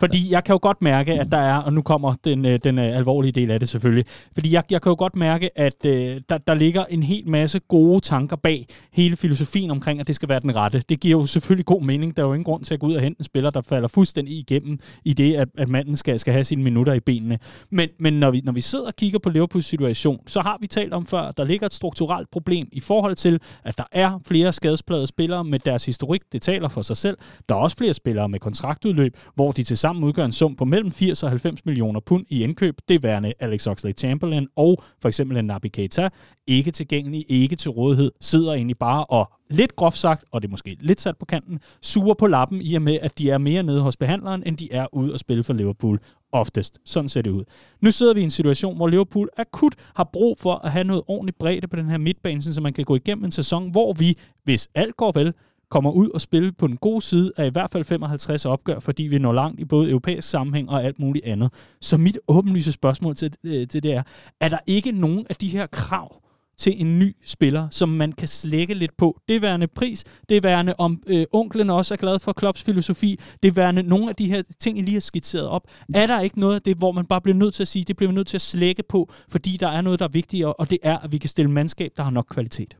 Fordi jeg kan jo godt mærke, at der er, og nu kommer den, øh, den øh, alvorlige del af det selvfølgelig, fordi jeg, jeg kan jo godt mærke, at øh, der, der ligger en hel masse gode tanker bag hele filosofien omkring, at det skal være den rette. Det giver jo selvfølgelig god mening. Der er jo ingen grund til at gå ud og hente en spiller, der falder fuldstændig igennem i det, at, at manden skal, skal have sine minutter i benene. Men, men når, vi, når vi sidder og kigger på Liverpools situation, så har vi talt om før, der ligger et strukturelt problem i forhold til, at der er flere skadesplade spillere med deres historik. Det taler for sig selv. Der er også flere spillere med kontraktudløb, hvor de til sammen udgør en sum på mellem 80 og 90 millioner pund i indkøb. Det værende Alex Oxlade-Chamberlain og for eksempel en Naby Keita. Ikke tilgængelig, ikke til rådighed, sidder egentlig bare og lidt groft sagt, og det er måske lidt sat på kanten, suger på lappen i og med, at de er mere nede hos behandleren, end de er ude og spille for Liverpool oftest. Sådan ser det ud. Nu sidder vi i en situation, hvor Liverpool akut har brug for at have noget ordentligt bredde på den her midtbane, så man kan gå igennem en sæson, hvor vi, hvis alt går vel, kommer ud og spille på den gode side af i hvert fald 55 opgør, fordi vi når langt i både europæisk sammenhæng og alt muligt andet. Så mit åbenlyse spørgsmål til, øh, til det er, er der ikke nogen af de her krav, til en ny spiller, som man kan slække lidt på. Det værende pris, det værende om øh, onklen også er glad for Klopps filosofi, det værende nogle af de her ting, I lige har skitseret op. Er der ikke noget af det, hvor man bare bliver nødt til at sige, det bliver vi nødt til at slække på, fordi der er noget, der er vigtigere, og det er, at vi kan stille mandskab, der har nok kvalitet?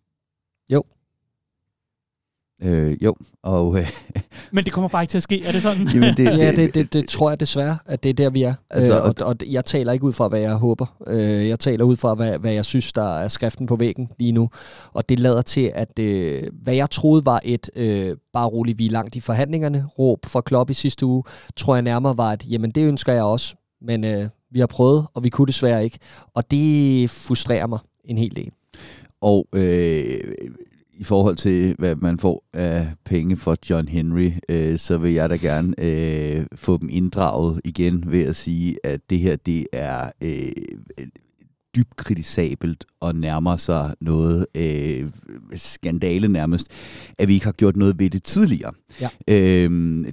Jo, Øh, jo, og... Øh, Men det kommer bare ikke til at ske, er det sådan? Jamen det, ja, det, det, det tror jeg desværre, at det er der, vi er. Altså, øh, og, og jeg taler ikke ud fra, hvad jeg håber. Øh, jeg taler ud fra, hvad, hvad jeg synes, der er skriften på væggen lige nu. Og det lader til, at øh, hvad jeg troede var et, øh, bare roligt, vi er langt i forhandlingerne, råb fra Klopp i sidste uge, tror jeg nærmere var, at jamen det ønsker jeg også. Men øh, vi har prøvet, og vi kunne desværre ikke. Og det frustrerer mig en hel del. Og øh, i forhold til, hvad man får af penge for John Henry, øh, så vil jeg da gerne øh, få dem inddraget igen ved at sige, at det her, det er øh, dybt kritisabelt og nærmer sig noget øh, skandale nærmest, at vi ikke har gjort noget ved det tidligere. Ja. Øh,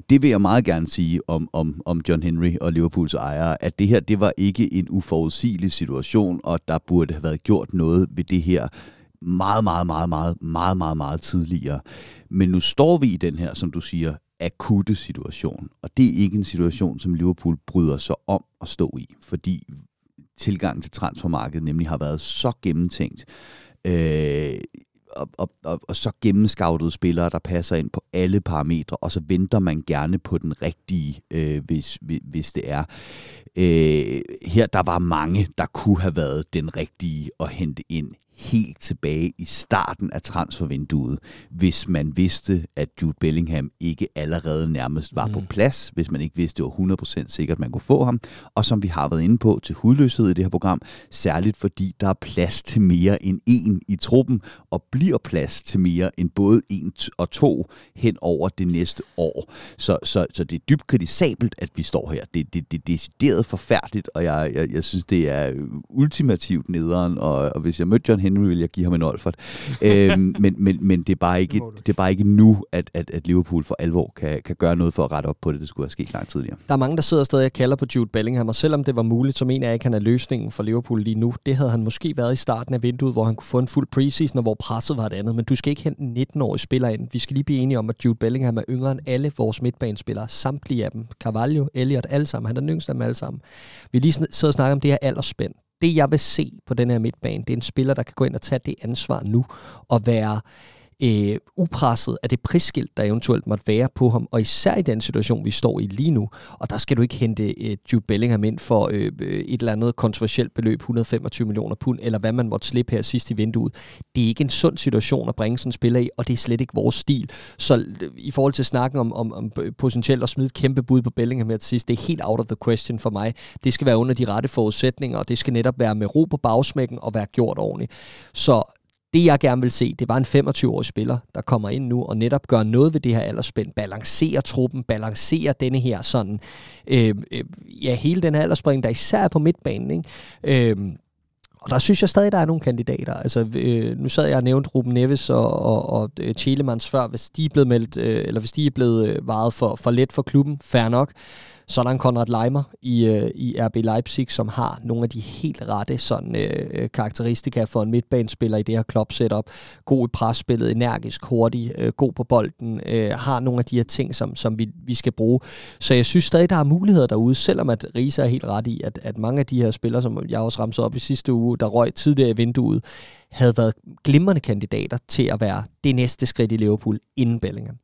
det vil jeg meget gerne sige om, om, om John Henry og Liverpools ejere, at det her det var ikke en uforudsigelig situation, og der burde have været gjort noget ved det her meget, meget, meget, meget, meget, meget, meget tidligere. Men nu står vi i den her, som du siger, akutte situation. Og det er ikke en situation, som Liverpool bryder sig om at stå i, fordi tilgangen til transfermarkedet nemlig har været så gennemtænkt. Øh, og, og, og, og så gennemscoutede spillere, der passer ind på alle parametre, og så venter man gerne på den rigtige, øh, hvis, hvis det er. Øh, her der var mange, der kunne have været den rigtige at hente ind helt tilbage i starten af transfervinduet, hvis man vidste, at Jude Bellingham ikke allerede nærmest var mm. på plads, hvis man ikke vidste, det var 100% sikkert, at man kunne få ham, og som vi har været inde på til hudløshed i det her program, særligt fordi der er plads til mere end en i truppen, og bliver plads til mere end både en og to hen over det næste år. Så, så, så det er dybt kritisabelt, at vi står her. Det, det, det er decideret forfærdeligt, og jeg, jeg, jeg synes, det er ultimativt nederen, og, og hvis jeg mødte John Henry, vil jeg give ham en Olfert. øhm, men, men, men det, er bare ikke, det er bare ikke nu, at, at, at Liverpool for alvor kan, kan gøre noget for at rette op på det. Det skulle have sket langt tidligere. Der er mange, der sidder stadig og kalder på Jude Bellingham, og selvom det var muligt, så mener jeg ikke, han er løsningen for Liverpool lige nu. Det havde han måske været i starten af vinduet, hvor han kunne få en fuld preseason, og hvor presset var et andet. Men du skal ikke hente en 19-årig spiller ind. Vi skal lige blive enige om, at Jude Bellingham er yngre end alle vores midtbanespillere. Samtlige af dem. Carvalho, Elliot, alle sammen. Han er den yngste af dem alle sammen. Vi lige sidder og snakker om det her aldersspænd det, jeg vil se på den her midtbane, det er en spiller, der kan gå ind og tage det ansvar nu og være øh, upresset af det prisskilt, der eventuelt måtte være på ham, og især i den situation, vi står i lige nu. Og der skal du ikke hente øh, Jude Bellingham ind for øh, øh et eller andet kontroversielt beløb, 125 millioner pund, eller hvad man måtte slippe her sidst i vinduet. Det er ikke en sund situation at bringe sådan en spiller i, og det er slet ikke vores stil. Så øh, i forhold til snakken om, om, om potentielt at smide et kæmpe bud på Bellingham her til sidst, det er helt out of the question for mig. Det skal være under de rette forudsætninger, og det skal netop være med ro på bagsmækken og være gjort ordentligt. Så det jeg gerne vil se, det var en 25-årig spiller, der kommer ind nu og netop gør noget ved det her aldersspænd, balancerer truppen, balancerer denne her sådan, øh, øh, ja, hele den her aldersspring, der især er på midtbanen, ikke? Øh, og der synes jeg stadig, der er nogle kandidater. Altså, øh, nu sad jeg og nævnte Ruben Neves og, og, og øh, Telemans Chelemans før. Hvis de er blevet meldt, øh, eller hvis de er blevet øh, varet for, for let for klubben, fair nok. Så er der en Konrad Leimer i, øh, i RB Leipzig, som har nogle af de helt rette sådan, øh, øh karakteristika for en midtbanespiller i det her klub setup. God i presspillet, energisk, hurtig, øh, god på bolden, øh, har nogle af de her ting, som, som vi, vi skal bruge. Så jeg synes stadig, der er muligheder derude, selvom at Risa er helt ret i, at, at mange af de her spillere, som jeg også ramte op i sidste uge, der røg tidligere i vinduet, havde været glimrende kandidater til at være det næste skridt i Liverpool inden Bellingham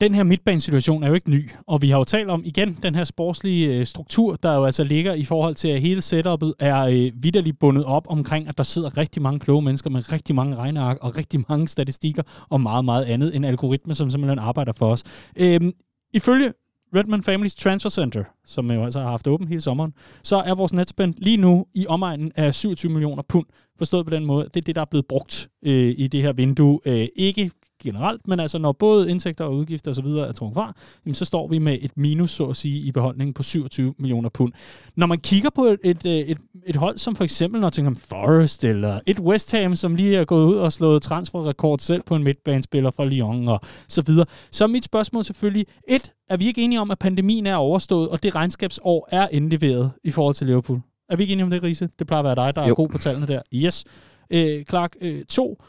den her midtbanesituation er jo ikke ny, og vi har jo talt om igen den her sportslige øh, struktur, der jo altså ligger i forhold til, at hele setupet er øh, vidderligt bundet op omkring, at der sidder rigtig mange kloge mennesker med rigtig mange regneark og rigtig mange statistikker og meget, meget andet end algoritme, som simpelthen arbejder for os. Øhm, ifølge Redman Families Transfer Center, som jo altså har haft åben hele sommeren, så er vores netspend lige nu i omegnen af 27 millioner pund. Forstået på den måde, det er det, der er blevet brugt øh, i det her vindue. Øh, ikke generelt, men altså når både indtægter og udgifter osv. er trukket fra, jamen, så står vi med et minus, så at sige, i beholdningen på 27 millioner pund. Når man kigger på et, et, et, et hold som for eksempel Nottingham Forest, eller et West Ham, som lige er gået ud og slået transferrekord selv på en midtbanespiller fra Lyon og så videre, så er mit spørgsmål selvfølgelig, et, er vi ikke enige om, at pandemien er overstået, og det regnskabsår er indleveret i forhold til Liverpool? Er vi ikke enige om det, Riese? Det plejer at være dig, der jo. er god på tallene der. Yes. Øh, Clark, øh, to,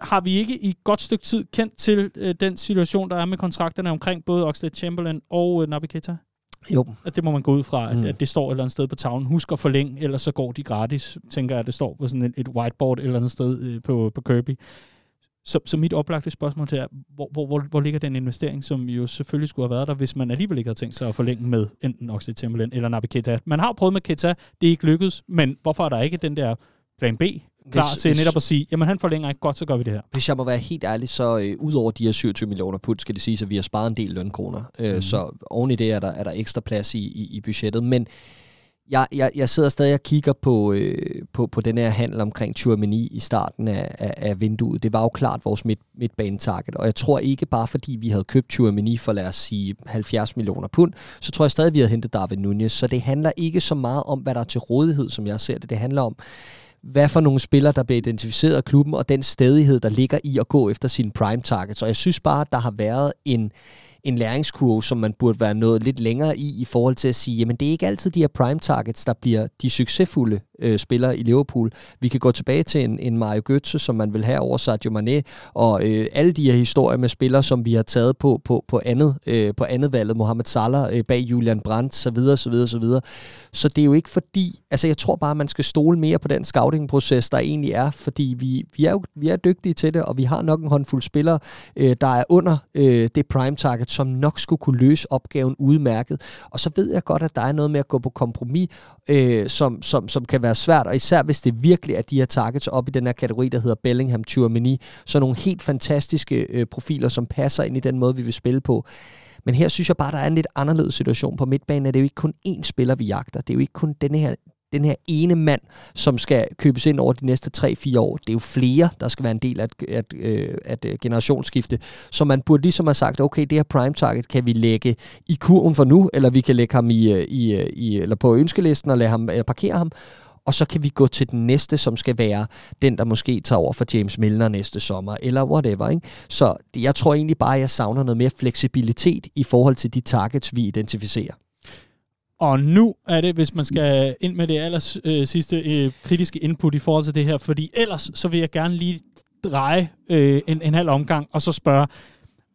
har vi ikke i et godt stykke tid kendt til øh, den situation, der er med kontrakterne omkring både Oxlade Chamberlain og øh, Naby Keita? Jo. At det må man gå ud fra, at, mm. at det står et eller andet sted på tavlen. Husk at forlænge, ellers så går de gratis, tænker jeg, at det står på sådan et, et whiteboard et eller andet sted øh, på, på Kirby. Så, så mit oplagte spørgsmål til er, hvor, hvor, hvor, hvor ligger den investering, som jo selvfølgelig skulle have været der, hvis man alligevel ikke havde tænkt sig at forlænge med enten Oxlade Chamberlain eller Naby Keita? Man har prøvet med Keita, det er ikke lykkedes, men hvorfor er der ikke den der plan B klar hvis, til netop at sige, jamen han forlænger ikke godt, så gør vi det her. Hvis jeg må være helt ærlig, så øh, ud over de her 27 millioner pund, skal det sige, at vi har sparet en del lønkroner. Øh, mm. Så oven i det er der, er der ekstra plads i, i, i budgettet. Men jeg, jeg, jeg sidder stadig og kigger på, øh, på, på den her handel omkring Tchouameni i starten af, af, af vinduet. Det var jo klart vores midt, midtbane-target, og jeg tror ikke bare fordi vi havde købt Tchouameni for lad os sige 70 millioner pund, så tror jeg stadig, vi havde hentet David Nunez. Så det handler ikke så meget om, hvad der er til rådighed, som jeg ser det. Det handler om, hvad for nogle spillere, der bliver identificeret af klubben, og den stedighed, der ligger i at gå efter sine prime targets. Og jeg synes bare, at der har været en, en læringskurve, som man burde være nået lidt længere i, i forhold til at sige, jamen det er ikke altid de her prime targets, der bliver de succesfulde øh, spillere i Liverpool. Vi kan gå tilbage til en, en Mario Götze, som man vil have over Sadio Mane, og øh, alle de her historier med spillere, som vi har taget på, på, på, andet, øh, på andet valget, Mohamed Salah øh, bag Julian Brandt, så videre, så videre, så videre. Så det er jo ikke fordi, altså jeg tror bare, man skal stole mere på den scouting-proces, der egentlig er, fordi vi, vi er jo vi er dygtige til det, og vi har nok en håndfuld spillere, øh, der er under øh, det prime target, som nok skulle kunne løse opgaven udmærket. Og så ved jeg godt, at der er noget med at gå på kompromis, øh, som, som, som kan være svært, og især hvis det virkelig er de her targets op i den her kategori, der hedder Bellingham, Tchouameni, så nogle helt fantastiske øh, profiler, som passer ind i den måde, vi vil spille på. Men her synes jeg bare, der er en lidt anderledes situation på midtbanen, at det er jo ikke kun én spiller, vi jagter. Det er jo ikke kun denne her den her ene mand, som skal købes ind over de næste 3-4 år. Det er jo flere, der skal være en del af et, at, øh, at øh, generationsskifte. Så man burde ligesom have sagt, okay, det her prime target kan vi lægge i kurven for nu, eller vi kan lægge ham i, øh, i, øh, i, eller på ønskelisten og lade ham, eller parkere ham, og så kan vi gå til den næste, som skal være den, der måske tager over for James Milner næste sommer, eller whatever. Ikke? Så jeg tror egentlig bare, at jeg savner noget mere fleksibilitet i forhold til de targets, vi identificerer. Og nu er det, hvis man skal ind med det allers øh, sidste øh, kritiske input i forhold til det her, fordi ellers så vil jeg gerne lige dreje øh, en, en halv omgang og så spørge,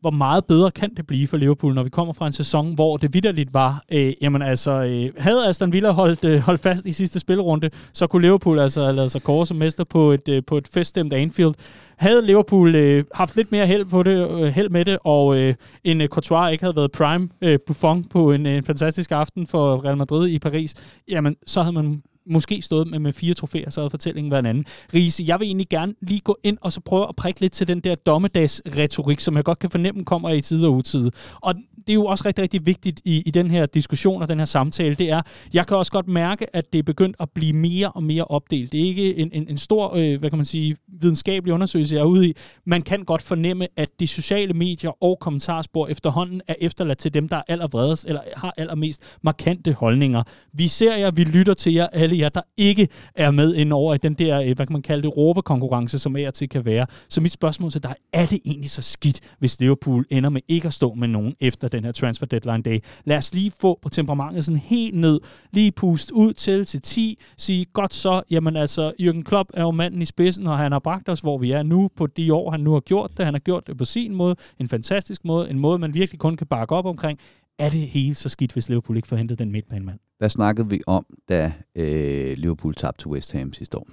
hvor meget bedre kan det blive for Liverpool, når vi kommer fra en sæson, hvor det vidderligt var, øh, jamen altså, øh, havde Aston Villa holdt, øh, holdt fast i sidste spilrunde, så kunne Liverpool altså have lavet sig kåre som mester på et, øh, på et feststemt Anfield. Havde Liverpool øh, haft lidt mere held, på det, øh, held med det, og øh, en øh, Courtois ikke havde været prime øh, Buffon på en, øh, en fantastisk aften for Real Madrid i Paris, jamen så havde man måske stået med, med fire trofæer, så havde fortællingen været en anden. Riese, jeg vil egentlig gerne lige gå ind og så prøve at prikke lidt til den der dommedagsretorik, som jeg godt kan fornemme kommer i tid og utid. Og det er jo også rigtig, rigtig vigtigt i, i den her diskussion og den her samtale, det er, jeg kan også godt mærke, at det er begyndt at blive mere og mere opdelt. Det er ikke en, en, en stor, øh, hvad kan man sige, videnskabelig undersøgelse, jeg er ude i. Man kan godt fornemme, at de sociale medier og kommentarspor efterhånden er efterladt til dem, der er allervredest eller har allermest markante holdninger. Vi ser jer, vi lytter til jer, alle jer, der ikke er med ind over i den der, øh, hvad kan man kalde det, råbekonkurrence, som er til kan være. Så mit spørgsmål til dig, er det egentlig så skidt, hvis Liverpool ender med ikke at stå med nogen efter den her transfer deadline day? Lad os lige få på temperamentet sådan helt ned, lige puste ud til til 10, sige godt så, jamen altså, Jürgen Klopp er jo manden i spidsen, og han har bragt os, hvor vi er nu, på de år, han nu har gjort det. Han har gjort det på sin måde, en fantastisk måde, en måde, man virkelig kun kan bakke op omkring. Er det helt så skidt, hvis Liverpool ikke får hentet den midtbanemand? Hvad snakkede vi om, da øh, Liverpool tabte til West Ham sidste år?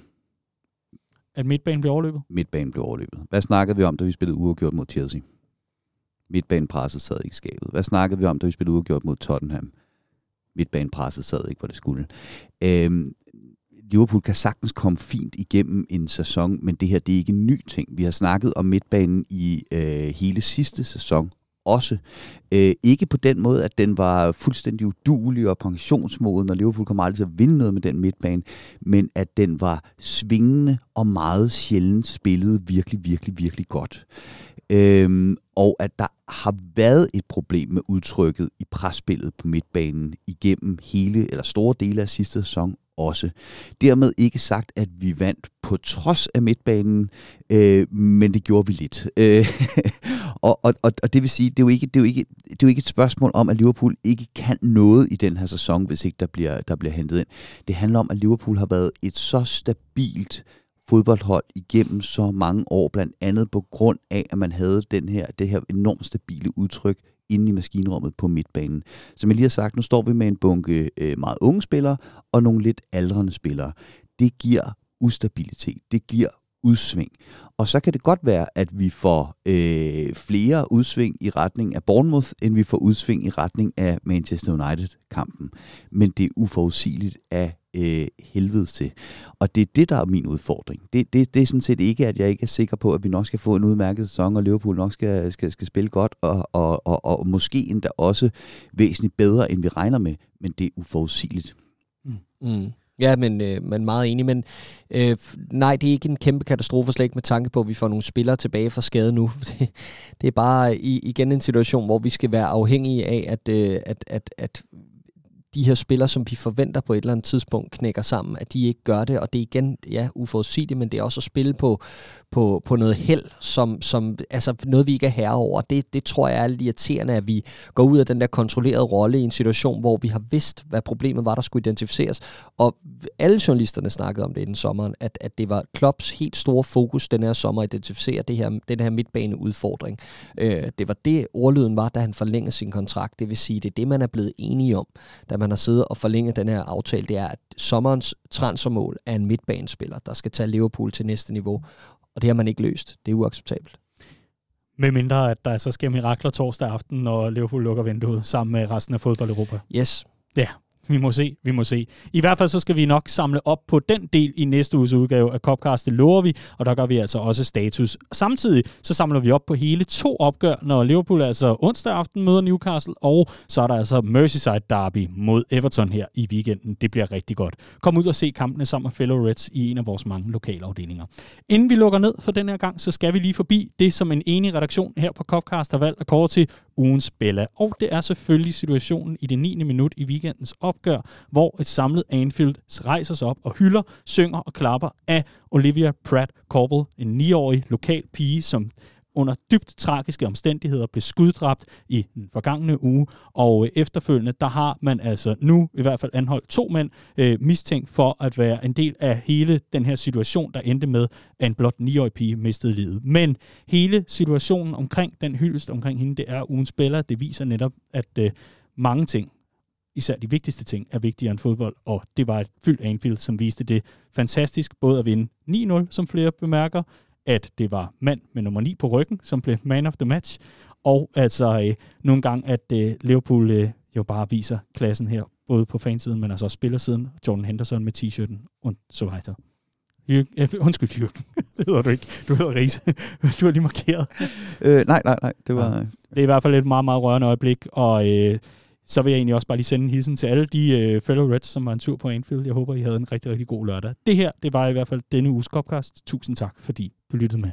At midtbanen blev overløbet? Midtbanen blev overløbet. Hvad snakkede vi om, da vi spillede uafgjort mod Chelsea? Midtbanepresset sad ikke skabet. Hvad snakkede vi om, da vi spillede uafgjort mod Tottenham? Midtbanepresset sad ikke, hvor det skulle. Øhm, Liverpool kan sagtens komme fint igennem en sæson, men det her det er ikke en ny ting. Vi har snakket om midtbanen i øh, hele sidste sæson også. Øh, ikke på den måde, at den var fuldstændig udulig og pensionsmoden, og Liverpool kommer aldrig til at vinde noget med den midtbane, men at den var svingende og meget sjældent spillet virkelig, virkelig, virkelig godt. Øhm, og at der har været et problem med udtrykket i presspillet på midtbanen igennem hele eller store dele af sidste sæson også. Dermed ikke sagt, at vi vandt på trods af midtbanen, øh, men det gjorde vi lidt. Øh, og, og, og det vil sige, det er, jo ikke, det, er jo ikke, det er jo ikke et spørgsmål om, at Liverpool ikke kan noget i den her sæson, hvis ikke der bliver, der bliver hentet ind. Det handler om, at Liverpool har været et så stabilt fodboldhold igennem så mange år, blandt andet på grund af, at man havde den her, det her enormt stabile udtryk inde i maskinrummet på midtbanen. Som jeg lige har sagt, nu står vi med en bunke øh, meget unge spillere og nogle lidt aldrende spillere. Det giver ustabilitet, det giver udsving. Og så kan det godt være, at vi får øh, flere udsving i retning af Bournemouth, end vi får udsving i retning af Manchester United-kampen. Men det er uforudsigeligt af øh, helvede til. Og det er det, der er min udfordring. Det, det, det er sådan set ikke, at jeg ikke er sikker på, at vi nok skal få en udmærket sæson, og Liverpool nok skal, skal, skal spille godt, og, og, og, og måske endda også væsentligt bedre, end vi regner med. Men det er uforudsigeligt. Mm. mm. Ja, men, øh, men meget enig. Men øh, nej, det er ikke en kæmpe katastrofe, slet ikke med tanke på, at vi får nogle spillere tilbage fra skade nu. Det, det er bare i, igen en situation, hvor vi skal være afhængige af, at, øh, at, at, at de her spillere, som vi forventer på et eller andet tidspunkt knækker sammen, at de ikke gør det, og det er igen, ja, uforudsigeligt, men det er også at spille på, på, på noget held, som, som, altså noget vi ikke er herre over. Det, det tror jeg er lidt irriterende, at vi går ud af den der kontrollerede rolle i en situation, hvor vi har vidst, hvad problemet var, der skulle identificeres. Og alle journalisterne snakkede om det i den sommeren, at, at det var Klopps helt store fokus den her sommer at identificere det her, den her midtbaneudfordring. Øh, det var det, ordlyden var, da han forlængede sin kontrakt. Det vil sige, det er det, man er blevet enige om, da man har siddet og forlænget den her aftale. Det er, at sommerens transfermål er en midtbanespiller, der skal tage Liverpool til næste niveau. Og det har man ikke løst. Det er uacceptabelt. Med mindre, at der så sker mirakler torsdag aften, når Liverpool lukker vinduet sammen med resten af fodbold Europa. Yes. Ja, vi må se, vi må se. I hvert fald så skal vi nok samle op på den del i næste uges udgave af Copcast, det lover vi, og der gør vi altså også status. Samtidig så samler vi op på hele to opgør, når Liverpool altså onsdag aften møder Newcastle, og så er der altså Merseyside Derby mod Everton her i weekenden. Det bliver rigtig godt. Kom ud og se kampene sammen med fellow Reds i en af vores mange lokale afdelinger. Inden vi lukker ned for den her gang, så skal vi lige forbi det, som en enig redaktion her på Copcast har valgt at kåre til ugens Bella. Og det er selvfølgelig situationen i det 9. minut i weekendens opgør, hvor et samlet Anfield rejser sig op og hylder, synger og klapper af Olivia Pratt Corbel, en 9-årig lokal pige, som under dybt tragiske omstændigheder blev skuddræbt i den forgangne uge, og øh, efterfølgende, der har man altså nu i hvert fald anholdt to mænd øh, mistænkt for at være en del af hele den her situation, der endte med, at en blot 9-årig pige mistede livet. Men hele situationen omkring den hyldest omkring hende, det er ugens spiller, det viser netop, at øh, mange ting, især de vigtigste ting, er vigtigere end fodbold, og det var et fyldt Anfield, som viste det fantastisk, både at vinde 9-0, som flere bemærker, at det var mand med nummer 9 på ryggen, som blev man of the match, og altså øh, nogle gange, at øh, Liverpool øh, jo bare viser klassen her, både på fansiden, men altså også spillersiden, Jordan Henderson med t-shirten og så videre. Jürgen, øh, undskyld, Jürgen. det hedder du ikke. Du hedder Riese. du har lige markeret. Øh, nej, nej, nej. Det var... Ja. Det er i hvert fald et meget, meget rørende øjeblik, og øh, så vil jeg egentlig også bare lige sende en hilsen til alle de øh, fellow Reds, som var en tur på Anfield. Jeg håber, I havde en rigtig, rigtig god lørdag. Det her, det var i hvert fald denne uges Copcast. Tusind tak, fordi du lyttede med.